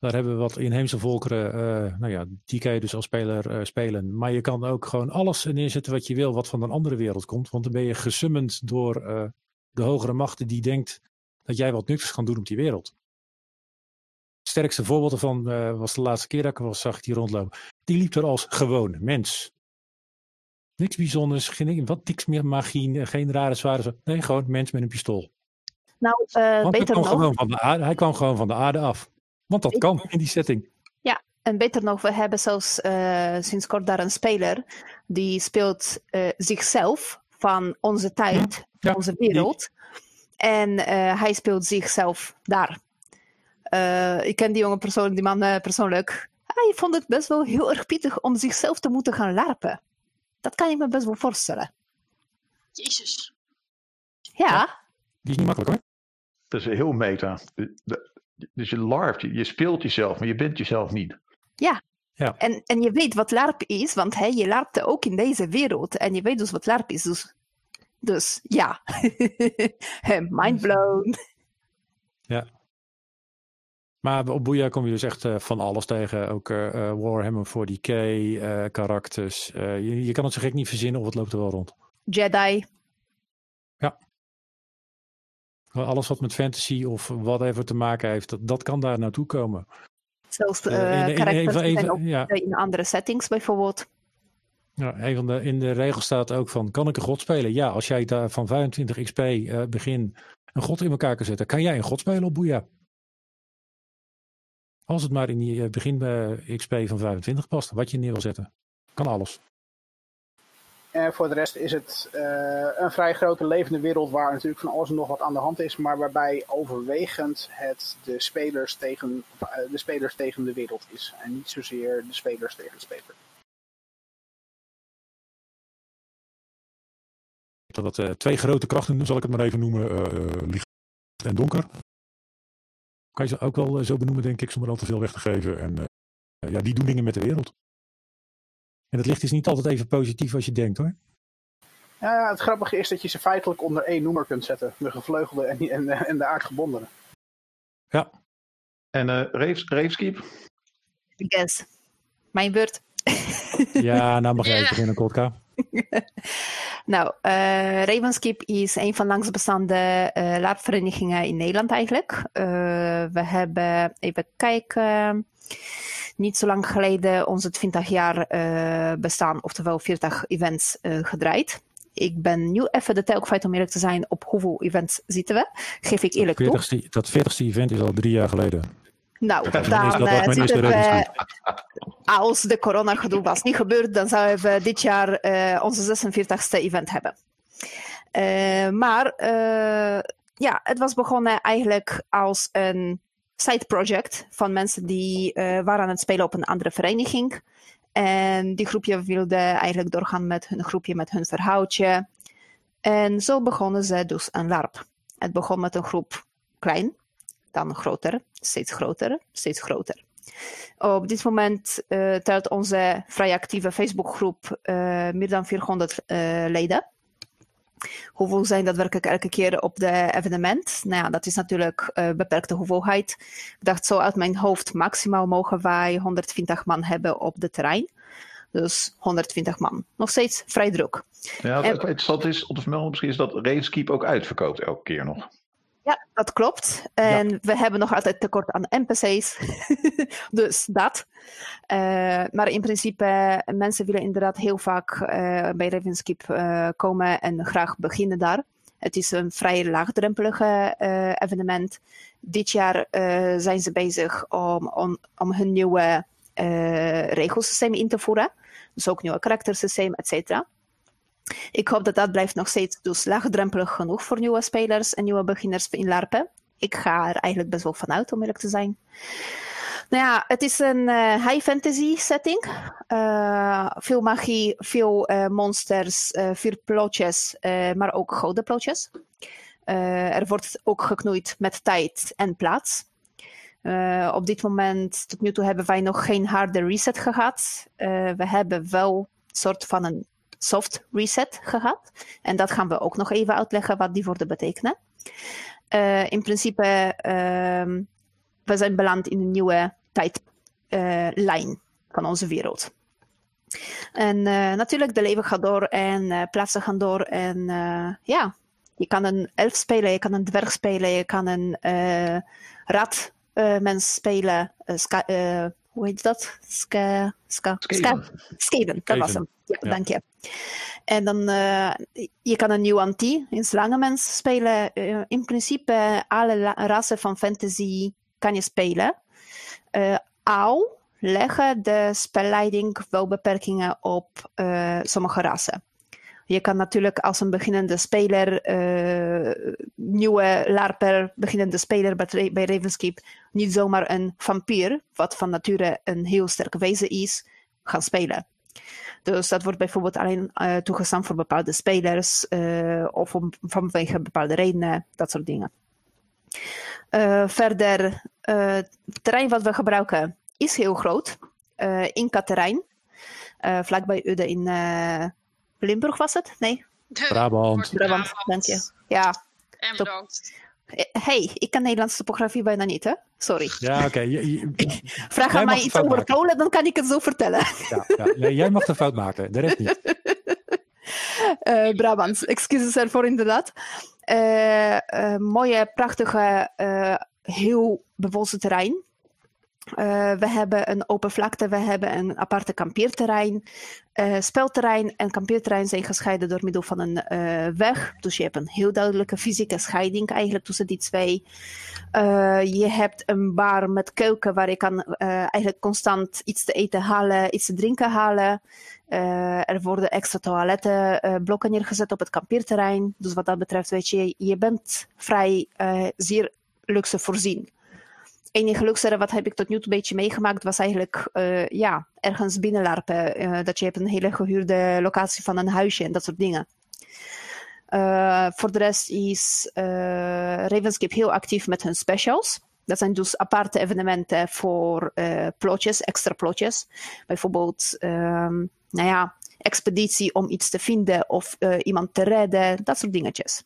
Daar hebben we wat inheemse volkeren. eh, nou ja, die kan je dus als speler eh, spelen. Maar je kan ook gewoon alles neerzetten wat je wil, wat van een andere wereld komt. Want dan ben je gesummend door eh, de hogere machten die denkt dat jij wat nuttigs kan doen op die wereld. Het sterkste voorbeeld ervan was de laatste keer dat ik was, zag ik die rondlopen. Die liep er als gewoon mens. Niks bijzonders, geen, wat, niks meer magie, geen rare zware. Nee, gewoon mens met een pistool. Nou, hij beter kwam, nog. gewoon van de aarde, hij kwam gewoon van de aarde af. Want dat kan in die setting. En beter nog, we hebben zelfs eh, sinds kort daar een speler die speelt eh, zichzelf van onze tijd, ja, onze wereld. En eh, hij speelt zichzelf daar. Eh, ik ken die jonge persoon, die man persoonlijk. Hij vond het best wel heel erg pittig om zichzelf te moeten gaan larpen. Dat kan ik me best wel voorstellen. Jezus. Ja, Die is niet makkelijk hoor. Dat is heel meta. De- Dus je larpt, je, je speelt jezelf, maar je bent jezelf niet. En, en je weet wat LARP is, want hè, je larpte ook in deze wereld. En je weet dus wat LARP is. Dus, dus ja, mind blown. Maar op Boeia kom je dus echt eh, van alles tegen. Ook eh, eh, Warhammer 40k, eh, karakters. Eh, je, je kan het zo gek niet verzinnen of het loopt er wel rond. Jedi. Wel Alles wat met fantasy of whatever te maken heeft, dat, dat kan daar naartoe komen. Zelfs Eh, eh in ook ja. in andere settings bijvoorbeeld. Ja, een van de, in de regels staat ook van, kan ik een god spelen? Ja, als jij daar van 25 XP eh, begin een god in elkaar kan zetten, kan jij een god spelen op Boeia. Als het maar in die eh, begin eh, XP van 25 past, wat je neer wil zetten. Kan alles. En voor de rest is het eh, een vrij grote levende wereld waar natuurlijk van alles en nog wat aan de hand is, maar waarbij overwegend het de spelers tegen, eh, de, spelers tegen de wereld is. En niet zozeer de spelers tegen de speler. Dat eh, twee grote krachten, zal ik het maar even noemen, licht en donker. Kan je ze ook wel zo benoemen, denk ik, zonder al te veel weg te geven. En ja, die doen dingen met de wereld. En het licht is niet altijd even positief als je denkt hoor. Ja, ja, het grappige is dat je ze feitelijk onder één noemer kunt zetten. De gevleugelde en, en, en de aardgebondene. En eh Reefs, Reefskeep? Yes. Mijn beurt. Ja, nou mag jij Ja. even beginnen, Kotka. Nou, eh Ravenskeep is een van langsbestaande eh LARP-verenigingen in Nederland eigenlijk. Eh, we hebben, even kijken, niet zo lang geleden onze 20 jaar eh, bestaan, oftewel 40 events eh, gedraaid. Ik ben nu even de tel kwijt om eerlijk te zijn op hoeveel events zitten we. Geef ik eerlijk toe. 40ste, dat 40ste event is al drie jaar geleden. Nou, Dat dan was eh, zitten we, als de corona-gedoe was niet gebeurd, dan zouden we dit jaar eh, onze 46ste event hebben. Eh, maar eh, ja, het was begonnen eigenlijk als een side project van mensen die eh, waren aan het spelen op een andere vereniging. En die groepje wilde eigenlijk doorgaan met hun groepje, met hun verhaaltje. En zo begonnen ze dus een LARP. Het begon met een groep klein, dan groter, steeds groter, steeds groter. Op dit moment eh, telt onze vrij actieve Facebookgroep eh, meer dan 400 eh, leden. Hoeveel zijn daadwerkelijk elke keer op de evenement? Nou ja, dat is natuurlijk een beperkte hoeveelheid. Ik dacht zo uit mijn hoofd, maximaal mogen wij 120 man hebben op het terrein. Dus 120 man. Nog steeds vrij druk. Ja, En- interessant is, om te vermelden misschien, is dat Reefskeep ook uitverkoopt elke keer nog. Ja, dat klopt. En we hebben nog altijd tekort aan NPC's. dus dat. Eh, maar in principe, mensen willen inderdaad heel vaak eh, bij Ravenskeep eh, komen en graag beginnen daar. Het is een vrij laagdrempelige eh, evenement. Dit jaar zijn ze bezig om, om, om hun nieuwe regelsysteem in te voeren. Dus ook nieuwe karaktersysteem, et cetera. Ik hoop dat dat blijft nog steeds dus laagdrempelig genoeg voor nieuwe spelers en nieuwe beginners in LARPen. Ik ga er eigenlijk best wel vanuit, om eerlijk te zijn. Nou ja, het is een eh, high fantasy setting. Eh, veel magie, veel eh, monsters, veel plotjes, maar ook gouden plotjes. Er wordt ook geknoeid met tijd en plaats. Op dit moment, tot nu toe, hebben wij nog geen harde reset gehad. Eh, we hebben wel een soort van een soft reset gehad. En dat gaan we ook nog even uitleggen wat die woorden betekenen. Eh, in principe, ehm, we zijn beland in een nieuwe tijdlijn van onze wereld. En natuurlijk, de leven gaat door en plaatsen gaan door. En ja, je kan een elf spelen, je kan een dwerg spelen, je kan een rat uh, mensen spelen. Uh, uh, hoe heet dat? Ska, ska, ska, Skaven, dat was hem. Ja, ja, dank je. En dan, je kan een nieuw anti in slangenmens spelen. in principe, alle rassen van fantasy kan je spelen. al leggen de spelleiding wel beperkingen op sommige rassen. Je kan natuurlijk als een beginnende speler, uh, nieuwe larper, beginnende speler bij, Ravenskeep, niet zomaar een vampier, wat van nature een heel sterk wezen is, gaan spelen. Dus dat wordt bijvoorbeeld alleen uh, toegestaan voor bepaalde spelers uh, of om, vanwege bepaalde redenen, dat soort dingen. verder, het terrein wat we gebruiken is heel groot. Inca-terrein, vlakbij Ude in Limburg was het? Nee? Brabant. Brabant, dank je. Ja. En bedankt. hey, ik kan Nederlandse topografie bijna niet, hè? Sorry. Ja, oké. Vraag aan mij iets over Polen, dan kan ik het zo vertellen. Ja, ja. jij mag de fout maken, de rest niet. uh, Brabant, excuses ervoor inderdaad. Uh, uh, mooie, prachtige, heel bewozen terrein. Uh, we hebben een open vlakte, we hebben een aparte kampeerterrein. Uh, spelterrein en kampeerterrein zijn gescheiden door middel van een uh, weg. Dus je hebt een heel duidelijke fysieke scheiding eigenlijk tussen die twee. je hebt een bar met keuken waar je kan eigenlijk constant iets te eten halen, iets te drinken halen. er worden extra toiletten blokken neergezet op het kampeerterrein. Dus wat dat betreft weet je, je bent vrij zeer luxe voorzien enige luxe wat heb ik tot nu toe een beetje meegemaakt, was eigenlijk uh, ja, ergens binnenlarpen. Uh, dat je hebt een hele gehuurde locatie van een huisje en dat soort dingen. Uh, voor de rest is Ravenscape heel actief met hun specials. Dat zijn dus aparte evenementen voor plotjes, extra plotjes. Bijvoorbeeld, um, nou ja, expeditie om iets te vinden of iemand te redden, dat soort dingetjes.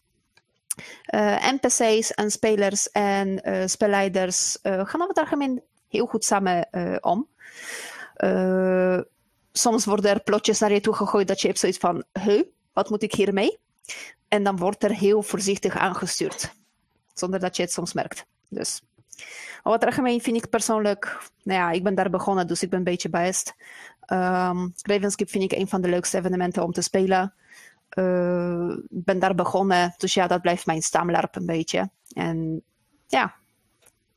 Eh, NPC's en spelers en uh, spelleiders uh, gaan over het algemeen heel goed samen om. soms worden er plotjes naar je toe gegooid dat je hebt zoiets van, huh, wat moet ik hiermee? En dan wordt er heel voorzichtig aangestuurd, zonder dat je het soms merkt. Dus het algemeen vind ik persoonlijk, nou ja, ik ben daar begonnen, dus ik ben een beetje biased. Um, Ravenskeep vind ik een van de leukste evenementen om te spelen uh, ben daar begonnen. Dus ja, dat blijft mijn stamlarp een beetje. En ja,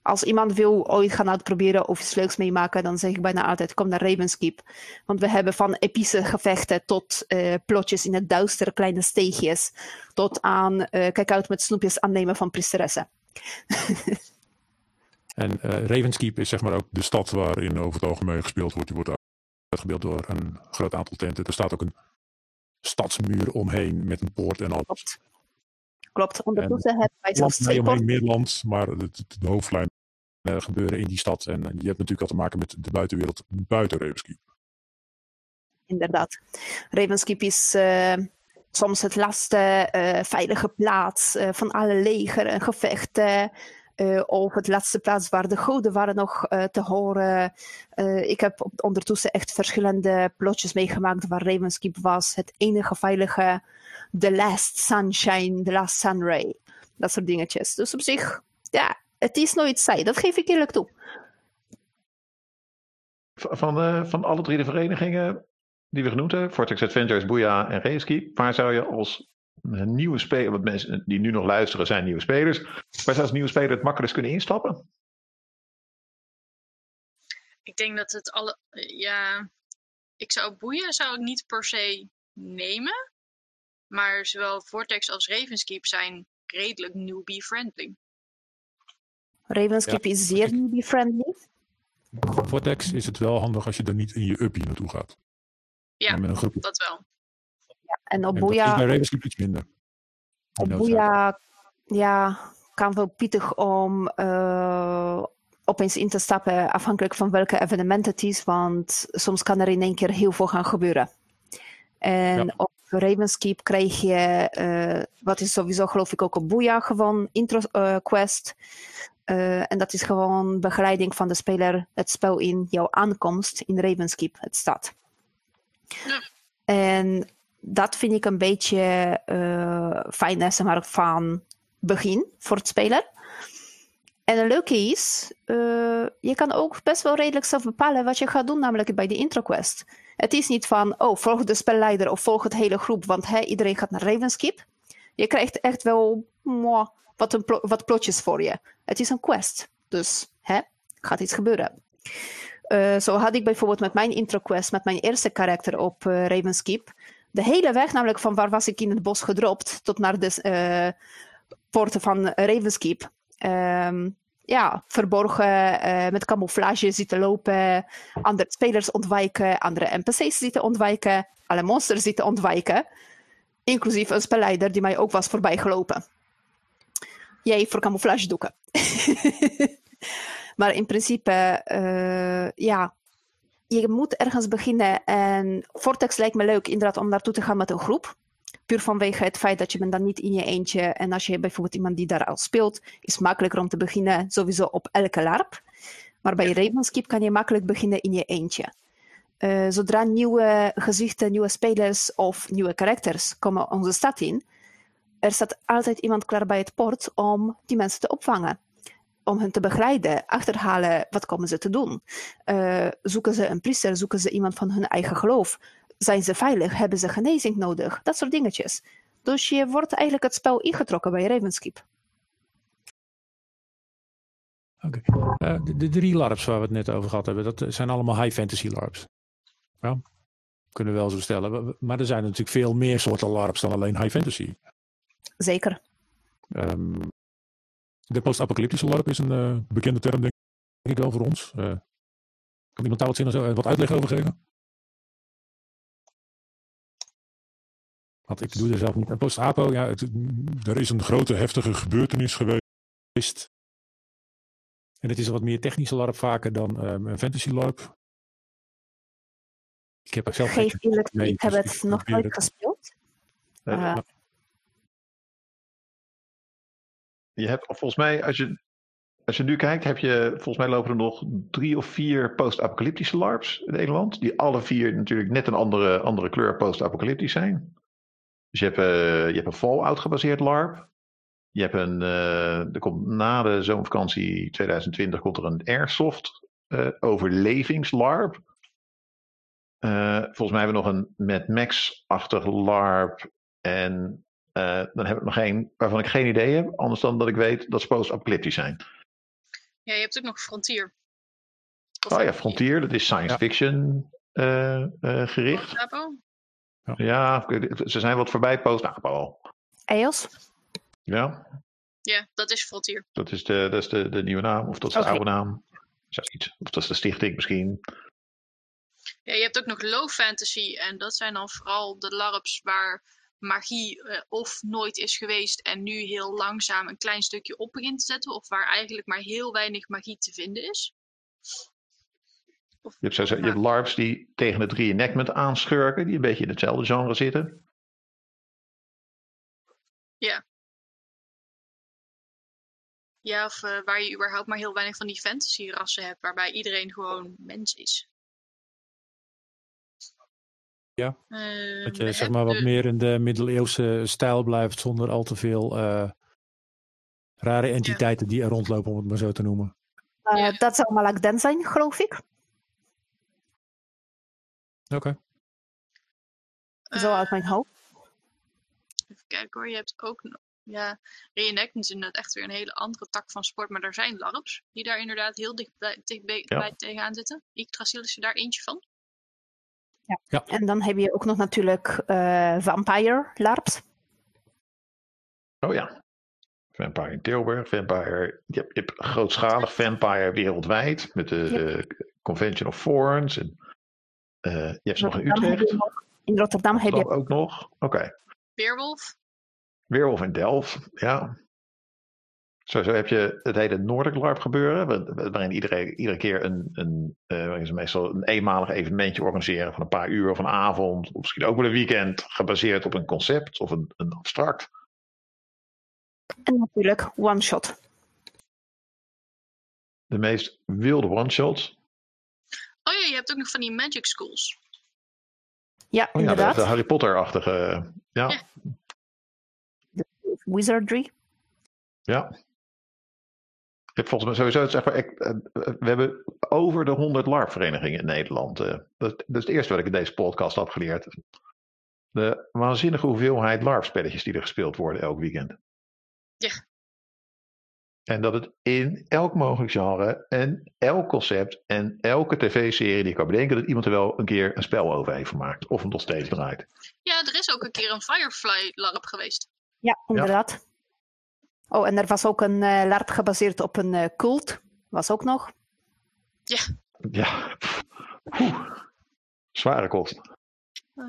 als iemand wil ooit gaan uitproberen of iets leuks meemaken, dan zeg ik bijna altijd: kom naar Ravenskeep. Want we hebben van epische gevechten tot uh, plotjes in het duister, kleine steegjes, tot aan uh, kijk uit met snoepjes aannemen van priesteressen. en Ravenskeep is zeg maar ook de stad waarin over het algemeen gespeeld wordt. Die wordt uitgebeeld door een groot aantal tenten. Er staat ook een stadsmuur omheen met een poort en al. Klopt. Klopt. Ondertussen hebben wij zelfs twee omheen maar de, de hoofdlijn uh, gebeuren in die stad. En je hebt natuurlijk al te maken met de buitenwereld buiten Ravenskeep. Inderdaad. Ravenskeep is uh, soms het laatste veilige plaats van alle leger en gevechten. Uh, op het laatste plaats waar de goden waren nog uh, te horen. Uh, ik heb ondertussen echt verschillende plotjes meegemaakt waar Ravenskeep was. Het enige veilige, The Last Sunshine, The Last Sunray. Dat soort dingetjes. Dus op zich, ja, het is nooit saai. Dat geef ik eerlijk toe. Van, van alle drie de verenigingen die we genoemd hebben, Vortex Adventures, Booyah en Ravenskeep, waar zou je als nieuwe spelers, wat mensen die nu nog luisteren zijn nieuwe spelers, waar ze als nieuwe speler het makkelijkst kunnen instappen? Ik denk dat het alle, ja, ik zou boeien zou ik niet per se nemen, maar zowel Vortex als Ravenskeep zijn redelijk newbie-friendly. Ravenskeep is zeer newbie-friendly. Vortex is het wel handig als je er niet in je uppie naartoe gaat. Ja, dat wel. En op Boeia... bij iets minder. Op Boeia, ja, kan wel pittig om uh, opeens in te stappen, afhankelijk van welke evenement het is, want soms kan er in één keer heel veel gaan gebeuren. En Ja. op Ravenskeep krijg je, eh, wat is sowieso geloof ik ook op Boeia, gewoon intro eh, quest. Eh, en dat is gewoon begeleiding van de speler het spel in, jouw aankomst in Ravenskeep, het stad. Ja. En dat vind ik een beetje eh fijn, zeg maar, van begin voor het speler. En het leuke is, eh, je kan ook best wel redelijk zelf bepalen wat je gaat doen, namelijk bij de intro quest. Het is niet van, oh, volg de spelleider of volg het hele groep, want hè, iedereen gaat naar Ravenskeep. Je krijgt echt wel wat, een wat plotjes voor je. Het is een quest, dus hè, gaat iets gebeuren. Eh, zo had ik bijvoorbeeld met mijn intro quest, met mijn eerste karakter op eh Ravenskeep, de hele weg, namelijk van waar was ik in het bos gedropt tot naar de eh, poorten van Ravenskeep. Ehm, ja, verborgen, eh, met camouflage zitten lopen, andere spelers ontwijken, andere NPC's zitten ontwijken, alle monsters zitten ontwijken, inclusief een spelleider die mij ook was voorbijgelopen. Jij voor camouflage doeken. maar in principe, eh, ja, je moet ergens beginnen en Vortex lijkt me leuk inderdaad om naartoe te gaan met een groep. Puur vanwege het feit dat je bent dan niet in je eentje. En als je bijvoorbeeld iemand die daar al speelt, is het makkelijker om te beginnen sowieso op elke LARP. Maar bij Ravenskeep kan je makkelijk beginnen in je eentje. Eh, zodra nieuwe gezichten, nieuwe spelers of nieuwe karakters komen onze stad in, er staat altijd iemand klaar bij het poort om die mensen te opvangen. Om hen te begeleiden, achterhalen, wat komen ze te doen? Eh, zoeken ze een priester, zoeken ze iemand van hun eigen geloof? Zijn ze veilig? Hebben ze genezing nodig? Dat soort dingetjes. Dus je wordt eigenlijk het spel ingetrokken bij Ravenskeep. Oké. Eh, de, de drie LARPs waar we het net over gehad hebben, dat zijn allemaal high fantasy LARPs. Ja, kunnen we wel zo stellen. Maar er zijn natuurlijk veel meer soorten LARPs dan alleen high fantasy. Zeker. Ehm, de post-apocalyptische LARP is een eh, bekende term, denk ik wel voor ons. Eh, kan iemand daar wat, zin, eh, wat uitleg over geven? Want ik doe er zelf niet. En Post-apo, ja, het, er is een grote heftige gebeurtenis geweest. En het is een wat meer technische LARP vaker dan ehm, een fantasy LARP. Ik heb er zelf Geef eerlijk ik heb dus het nog nooit gespeeld. Je hebt volgens mij, als je, als je nu kijkt, heb je volgens mij lopen er nog drie of vier post-apocalyptische LARPs in Nederland. Die alle vier natuurlijk net een andere, andere kleur post-apocalyptisch zijn. Dus je hebt, eh, je hebt een Fallout gebaseerd LARP. Je hebt een, eh, er komt na de zomervakantie 2020 komt er een Airsoft eh overlevings-LARP. Volgens mij hebben we nog een Mad Max-achtig LARP. En eh, dan heb ik nog één waarvan ik geen idee heb. Anders dan dat ik weet dat ze post-apocalyptisch zijn. Ja, je hebt ook nog Frontier. Of Oh ja, Frontier, dat is science Ja. fiction eh, eh, gericht. Apo? Ja, ze zijn wat voorbij post-apo. EOS? Ja, Ja, dat is Frontier. dat is de, dat is de, de nieuwe naam. Of dat is de oude naam. Zoiets. Of dat is de stichting misschien. Ja, je hebt ook nog low fantasy. En dat zijn dan vooral de LARPs waar magie eh, of nooit is geweest en nu heel langzaam een klein stukje op begint te zetten. Of waar eigenlijk maar heel weinig magie te vinden is. Of, Je hebt, zo, je ja. hebt LARPs die tegen het reenactment aanschurken. Die een beetje in hetzelfde genre zitten. Ja, of eh, waar je überhaupt maar heel weinig van die fantasy rassen hebt, waarbij iedereen gewoon mens is. Ja, Eh, Dat je zeg hebben maar wat de- meer in de middeleeuwse stijl blijft zonder al te veel eh, rare entiteiten die er rondlopen, om het maar zo te noemen. Eh, Ja. Dat zou Malak Den zijn, geloof ik. Oké. Zo eh, uit mijn hoofd. Even kijken hoor, je hebt ook nog. Ja, reenactment is inderdaad echt weer een hele andere tak van sport. Maar er zijn LARPs die daar inderdaad heel dicht bij, dicht bij, Ja. bij tegenaan zitten. Yggdrasil is er daar eentje van. En dan heb je ook nog natuurlijk eh, Vampire LARPs. Oh ja. Vampire in Tilburg, Vampire. Je hebt, je hebt grootschalig Vampire wereldwijd. Met de Convention of Thorns. En, eh, je hebt ze nog in Utrecht. nog- In Rotterdam heb je ook nog. Oké. Weerwolf. Weerwolf in Delft. Ja. Sowieso heb je het hele Noordelijk LARP gebeuren, waar- waarin iedereen, iedere keer een, een, eh, waarin ze meestal een eenmalig evenementje organiseren van een paar uur of een avond, of misschien ook wel een weekend, gebaseerd op een concept of een, een abstract. En natuurlijk one-shot. De meest wilde one-shots. Oh ja, je hebt ook nog van die magic schools. Ja, Oh ja, de, inderdaad. de Harry Potter-achtige. Ja, Ja. Wizardry. ja. Ik heb volgens mij sowieso, zeg maar, ik, eh, eh, we hebben over de 100 LARP-verenigingen in Nederland. eh. dat, dat is het eerste wat ik in deze podcast heb geleerd. De waanzinnige hoeveelheid LARP-spelletjes die er gespeeld worden elk weekend. Ja. En dat het in elk mogelijk genre en elk concept en elke tv-serie die ik kan bedenken, dat iemand er wel een keer een spel over heeft gemaakt. Of hem nog steeds draait. Ja, er is ook een keer een Firefly LARP geweest. Ja, inderdaad. Oh, en er was ook een eh LARP gebaseerd op een eh, cult. Was ook nog. Ja, Oeh. zware kost. Eh,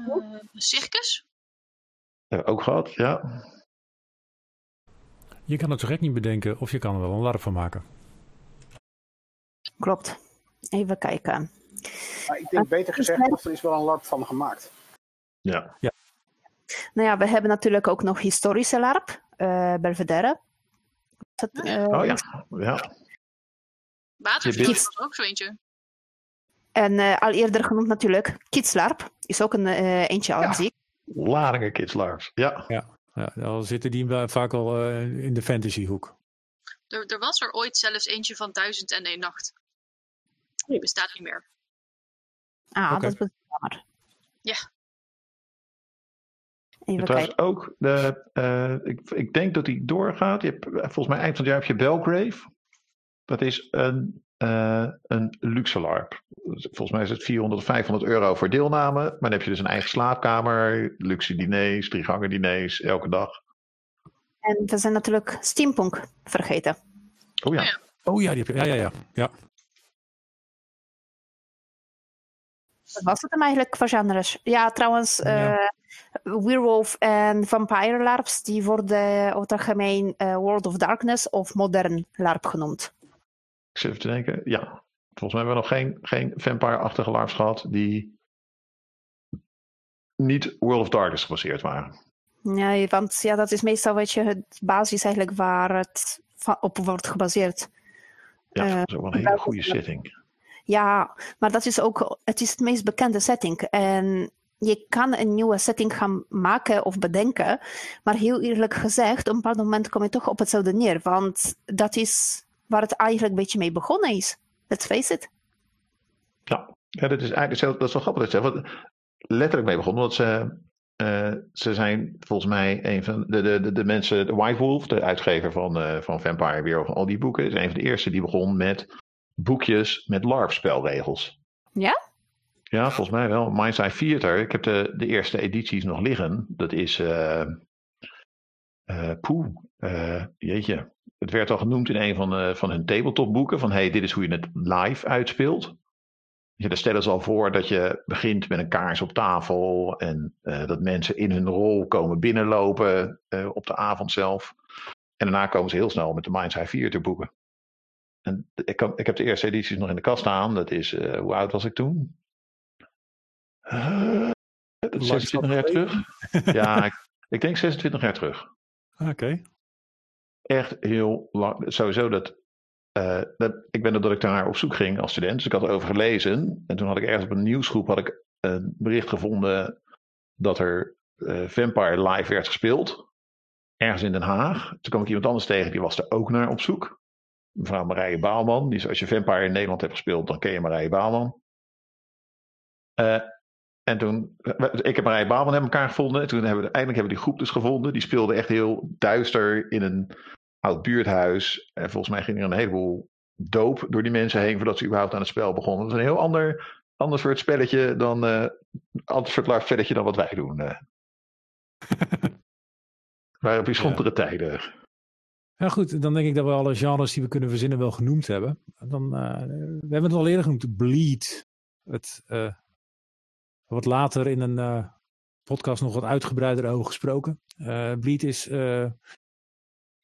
circus? Hebben we ook gehad, ja. Je kan het zo gek niet bedenken of je kan er wel een larp van maken. Klopt. Even kijken. Maar ik denk beter gezegd, of er is wel een LARP van gemaakt. Ja, Nou ja, we hebben natuurlijk ook nog historische LARP. eh Belvedere. Dat, eh, oh ja. ja. Watervlieg er ook zo eentje. En eh, al eerder genoemd natuurlijk Kids LARP. Is ook een eh, eentje al Ja. muziek. Ladingen Kids Lars. Ja, Ja, dan zitten die vaak al eh, in de fantasyhoek. Er, er was er ooit zelfs eentje van Duizend en één Nacht. Die bestaat niet meer. Ah, dat is jammer. Ja. Even trouwens kijken. ook, de, eh, ik, ik denk dat die doorgaat. Je hebt, eh, volgens mij eind van het jaar heb je Belgrave. Dat is een, eh, een luxe LARP. Volgens mij is het 400 of 500 euro voor deelname. Maar dan heb je dus een eigen slaapkamer, luxe diners, drie gangen diners, elke dag. En we zijn natuurlijk Steampunk vergeten. Oh ja, Ja. Oh ja, die heb je. Ja, ja, ja. ja. Wat was het hem eigenlijk voor genres? Ja, trouwens, Ja. eh, Werewolf en Vampire LARPs, die worden over het algemeen eh, World of Darkness of Modern LARP genoemd. ik zit even te denken. Ja, volgens mij hebben we nog geen, geen vampire-achtige LARPs gehad die niet World of Darkness gebaseerd waren. Nee, want ja, dat is meestal wat je het basis eigenlijk waar het op wordt gebaseerd. Ja, Eh, dat is ook wel een hele goede setting. Ja, maar dat is ook het, is het meest bekende setting. En je kan een nieuwe setting gaan maken of bedenken. Maar heel eerlijk gezegd, op een bepaald moment kom je toch op hetzelfde neer. Want dat is waar het eigenlijk een beetje mee begonnen is. Let's face it. Ja, dat is eigenlijk zelf, dat is wel grappig dat letterlijk mee begonnen, want ze, eh, ze zijn volgens mij een van de, de, de, mensen, de White Wolf, de uitgever van, eh, van Vampire Wereld, van al die boeken, is een van de eerste die begon met boekjes met LARP-spelregels. Ja? Ja, volgens mij wel. Mind's Eye Theater, ik heb de, de eerste edities nog liggen. Dat is, eh eh, poeh, eh, jeetje. Het werd al genoemd in een van, eh, van hun tabletopboeken, van hey, dit is hoe je het live uitspeelt. Ja, daar stellen ze al voor dat je begint met een kaars op tafel en dat mensen in hun rol komen binnenlopen op de avond zelf. En daarna komen ze heel snel met de Mind's Eye Theater boeken. En ik, kan- ik heb de eerste edities nog in de kast staan. Dat is, eh, hoe oud was ik toen? Eh, dat is 26 jaar terug. Ja, ik, ik denk 26 jaar terug. Oké. Echt heel lang. Sowieso dat, eh, dat. Ik ben er dat ik daar op zoek ging als student. Dus ik had erover gelezen. En toen had ik ergens op een nieuwsgroep had ik een bericht gevonden dat er eh, Vampire live werd gespeeld. Ergens in Den Haag. Toen kwam ik iemand anders tegen, die was er ook naar op zoek. Mevrouw Marije Baalman. Die is, als je Vampire in Nederland hebt gespeeld, dan ken je Marije Baalman. Eh, en toen, ik heb Marije Baalman hebben elkaar gevonden. En toen hebben we, eindelijk hebben we die groep dus gevonden. Die speelde echt heel duister in een oud buurthuis. En volgens mij ging er een heleboel doop door die mensen heen voordat ze überhaupt aan het spel begonnen. Dat is een heel ander, ander soort spelletje dan, eh ander soort live spelletje dan wat wij doen. eh. waren bijzondere tijden. Ja, goed. Dan denk ik dat we alle genres die we kunnen verzinnen wel genoemd hebben. Dan, eh, we hebben het al eerder genoemd, Bleed. Het eh, wordt later in een eh, podcast nog wat uitgebreider over gesproken. Bleed is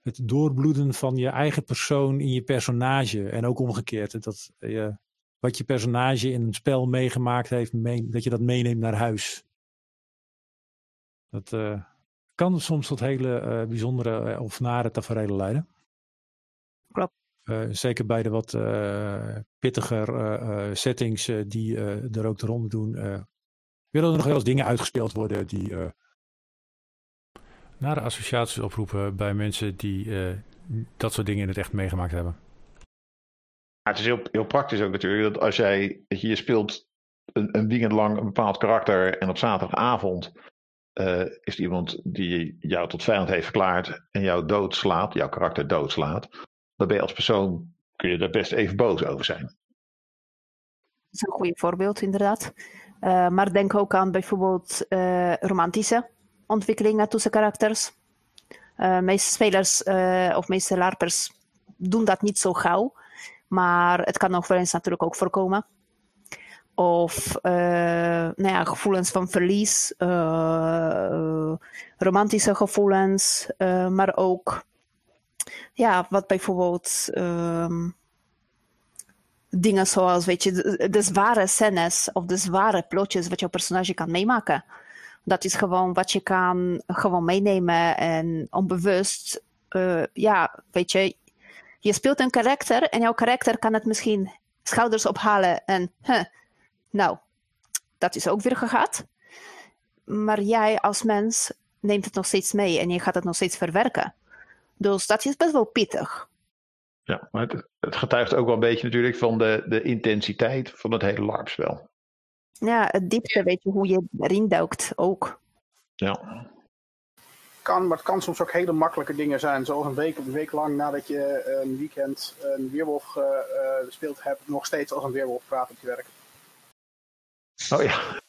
het doorbloeden van je eigen persoon in je personage. En ook omgekeerd. Dat je, wat je personage in een spel meegemaakt heeft, dat je dat meeneemt naar huis. Dat uh, kan soms tot hele uh, bijzondere uh, of nare tafereelen leiden. Klopt. zeker bij de wat pittiger settings die er ook de ronde doen. willen er nog wel eens dingen uitgespeeld worden die nare associaties oproepen bij mensen die dat soort dingen in het echt meegemaakt hebben. Ja, het is heel, heel praktisch ook natuurlijk dat als jij dat je speelt een, een weekend lang een bepaald karakter en op zaterdagavond uh, is iemand die jou tot vijand heeft verklaard en jou doodslaat, jouw karakter doodslaat, dan ben je als persoon, kun je daar best even boos over zijn. Dat is een goed voorbeeld, inderdaad. Uh, maar denk ook aan bijvoorbeeld uh, romantische ontwikkelingen tussen karakters. meeste spelers of meeste larpers doen dat niet zo gauw, maar het kan nog wel eens natuurlijk ook voorkomen of uh, nou ja, gevoelens van verlies, uh, romantische gevoelens, uh, maar ook ja, wat bijvoorbeeld um, dingen zoals, weet je, de, de, zware scènes of de zware plotjes wat jouw personage kan meemaken. Dat is gewoon wat je kan gewoon meenemen en onbewust, ja, weet je, je speelt een karakter en jouw karakter kan het misschien schouders ophalen en huh, nou, dat is ook weer gehad. Maar jij als mens neemt het nog steeds mee en je gaat het nog steeds verwerken. Dus dat is best wel pittig. Ja, maar het, het getuigt ook wel een beetje natuurlijk van de, de intensiteit van het hele LARP-spel. Ja, het diepte, weet je, hoe je erin duikt ook. Ja. Kan, maar het kan soms ook hele makkelijke dingen zijn. Zoals een week, een week lang nadat je een weekend een weerwolf gespeeld uh, hebt, nog steeds als een weerwolf praat op je werk. Oh ja.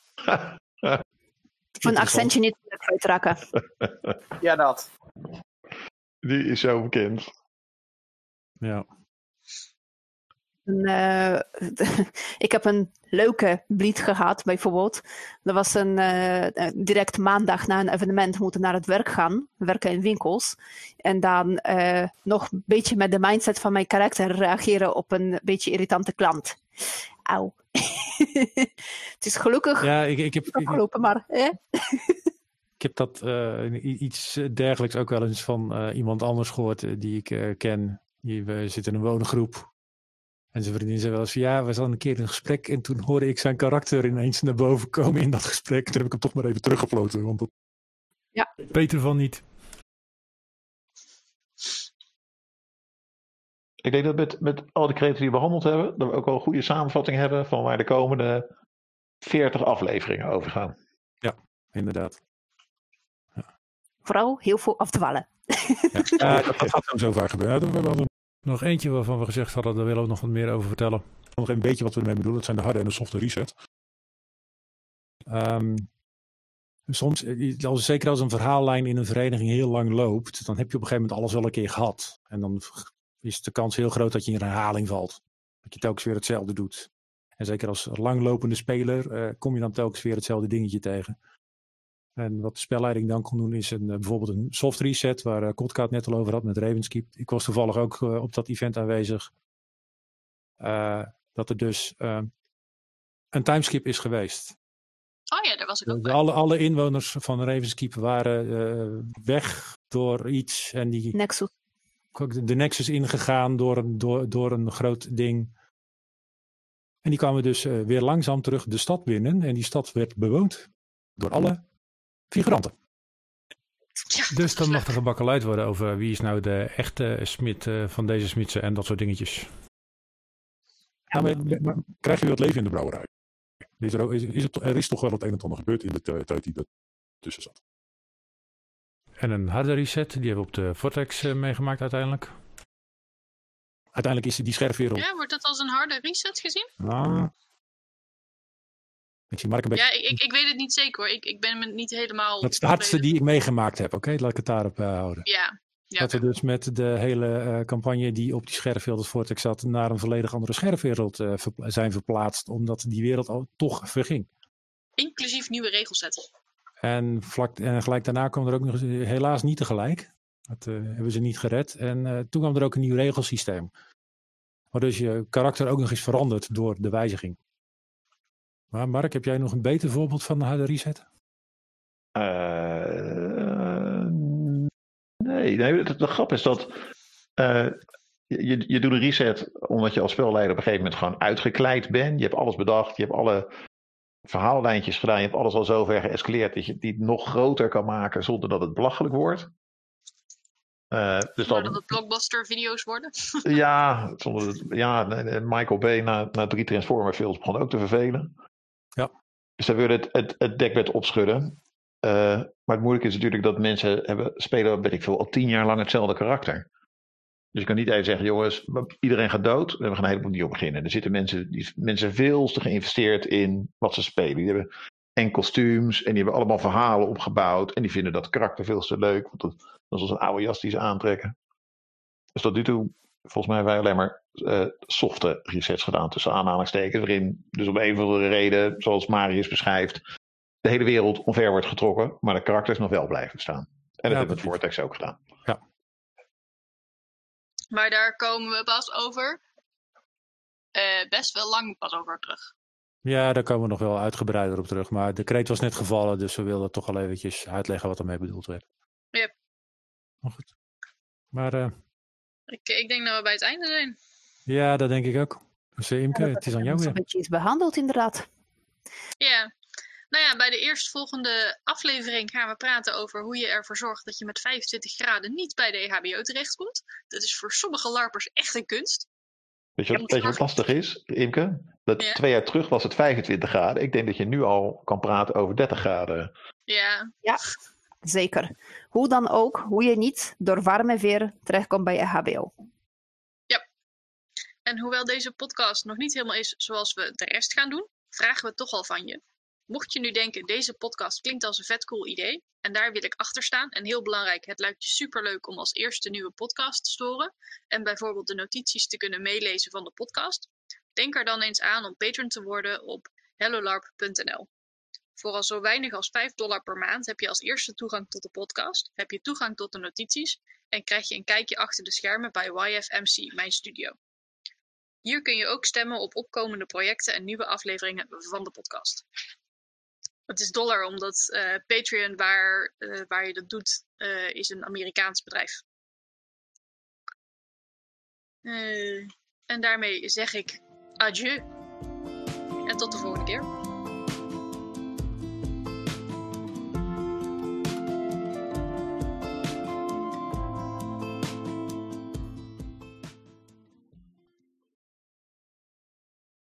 Van accentje niet kwijtraken. ja, dat. Die is zo bekend. Ja. En, uh, ik heb een leuke bleed gehad, bijvoorbeeld. Er was een uh, direct maandag na een evenement moeten naar het werk gaan, werken in winkels. En dan uh, nog een beetje met de mindset van mijn karakter reageren op een beetje irritante klant. Auw. het is gelukkig ja, ik, ik heb, afgelopen, maar... ik heb dat iets dergelijks ook wel eens van iemand anders gehoord die ik ken. Die, we zitten in een woongroep en zijn vriendin zei wel eens ja, we zaten een keer in een gesprek en toen hoorde ik zijn karakter ineens naar boven komen in dat gesprek. Toen heb ik hem toch maar even teruggefloten, want dat... Ja. Beter van niet. Ik denk dat met, met al de kreten die we behandeld hebben, dat we ook wel een goede samenvatting hebben van waar de komende 40 afleveringen over gaan. Ja, inderdaad. Ja. Vooral heel veel afdwalen. Ja, ja dat, dat gaat zo vaak gebeuren. We hebben nog eentje waarvan we gezegd hadden, daar willen we nog wat meer over vertellen. Nog een beetje wat we ermee bedoelen, dat zijn de harde en de softe reset. Um, soms, als, zeker als een verhaallijn in een vereniging heel lang loopt, dan heb je op een gegeven moment alles wel een keer gehad. En dan is de kans heel groot dat je in herhaling valt. Dat je telkens weer hetzelfde doet. En zeker als langlopende speler uh, kom je dan telkens weer hetzelfde dingetje tegen. En wat de spelleiding dan kon doen is een, eh, bijvoorbeeld een soft reset, waar uh, Kotka het net al over had met Ravenskeep. Ik was toevallig ook uh, op dat event aanwezig. Uh, dat er dus een timeskip is geweest. Oh ja, daar was ik ook bij. Alle, alle inwoners van Ravenskeep waren weg door iets. En die, Nexus. De Nexus ingegaan door een, door, door een groot ding. En die kwamen dus weer langzaam terug de stad binnen. En die stad werd bewoond door alle figuranten. Ja, dus dan mag er gebakkeleid worden over wie is nou de echte smid uh, van deze smidsen en dat soort dingetjes. Ja, maar, maar, krijg je wat leven in de brouwerij? Is er, is, is het, er is toch wel het een en ander gebeurd in de tijd die er tussen zat. En een harde reset, die hebben we op de Vortex uh, meegemaakt uiteindelijk. Uiteindelijk is die scherfwereld... Ja, wordt dat als een harde reset gezien? Nou, ik zie Mark een beetje... Ja, ik, ik weet het niet zeker hoor. Ik, ik ben me niet helemaal... Dat is de hardste die ik meegemaakt heb, oké? Laat ik het daarop uh, houden. Ja. ja dat we dus met de hele uh, campagne die op die scherfwereld Vortex zat... naar een volledig andere scherfwereld uh, ver zijn verplaatst. Omdat die wereld al toch verging. Inclusief nieuwe regelset. En, vlak, en gelijk daarna kwam er ook nog helaas niet tegelijk. Dat eh, hebben ze niet gered. En eh, toen kwam er ook een nieuw regelsysteem. Waar dus je karakter ook nog eens verandert door de wijziging. Maar Mark, heb jij nog een beter voorbeeld van de reset? Eh, nee, nee de, de grap is dat eh, je, je doet een reset omdat je als spelleider op een gegeven moment gewoon uitgekleid bent. Je hebt alles bedacht, je hebt alle verhaallijntjes gedaan, je hebt alles al zover geëscaleerd dat je niet nog groter kan maken zonder dat het belachelijk wordt. Uh, dus dan, dat het blockbuster-video's worden? ja, zonder, ja, Michael Bay na, na drie Transformer films begon ook te vervelen. Ja. Dus dan willen het, het, het dekbed opschudden. Uh, maar het moeilijke is natuurlijk dat mensen hebben, spelen, weet ik veel, al tien jaar lang hetzelfde karakter. Dus je kan niet even zeggen, jongens, iedereen gaat dood en we gaan helemaal niet op beginnen. Er zitten mensen, die mensen veel te geïnvesteerd in wat ze spelen. Die hebben en kostuums en die hebben allemaal verhalen opgebouwd. En die vinden dat karakter veel te leuk, want dat, dat is als een oude jas die ze aantrekken. Dus tot nu toe, volgens mij, hebben wij alleen maar uh, softe resets gedaan tussen aanhalingstekens. Waarin dus om een of andere reden, zoals Marius beschrijft, de hele wereld onver wordt getrokken, maar de karakters nog wel blijven staan. En dat ja, hebben we met Vortex ook gedaan. Ja. Maar daar komen we pas over uh, best wel lang pas over terug. Ja, daar komen we nog wel uitgebreider op terug. Maar de kreet was net gevallen, dus we wilden toch al eventjes uitleggen wat ermee bedoeld werd. Yep. Maar goed. Maar... Uh, ik, ik denk dat we bij het einde zijn. Ja, dat denk ik ook. Dus Imke, het is aan jou weer. Een beetje is behandeld inderdaad. Ja, nou ja, bij de eerstvolgende aflevering gaan we praten over hoe je ervoor zorgt dat je met 25 graden niet bij de EHBO terechtkomt. Dat is voor sommige larpers echt een kunst. Weet je, wat, weet je wat lastig is, Imke? Dat twee jaar terug was het 25 graden. Ik denk dat je nu al kan praten over 30 graden. Ja. Ja, zeker. Hoe dan ook, hoe je niet door warme weer terechtkomt bij EHBO. Ja. En hoewel deze podcast nog niet helemaal is zoals we de rest gaan doen, vragen we toch al van je. Mocht je nu denken, deze podcast klinkt als een vet cool idee, en daar wil ik achter staan, en heel belangrijk, het lijkt je superleuk om als eerste nieuwe podcast te storen, en bijvoorbeeld de notities te kunnen meelezen van de podcast, denk er dan eens aan om patron te worden op hellolarp.nl. Voor al zo weinig als 5 dollar per maand heb je als eerste toegang tot de podcast, heb je toegang tot de notities en krijg je een kijkje achter de schermen bij YFMC, mijn studio. Hier kun je ook stemmen op opkomende projecten en nieuwe afleveringen van de podcast. Het is dollar omdat uh, Patreon, waar, uh, waar je dat doet, uh, is een Amerikaans bedrijf. en daarmee zeg ik adieu. En tot de volgende keer.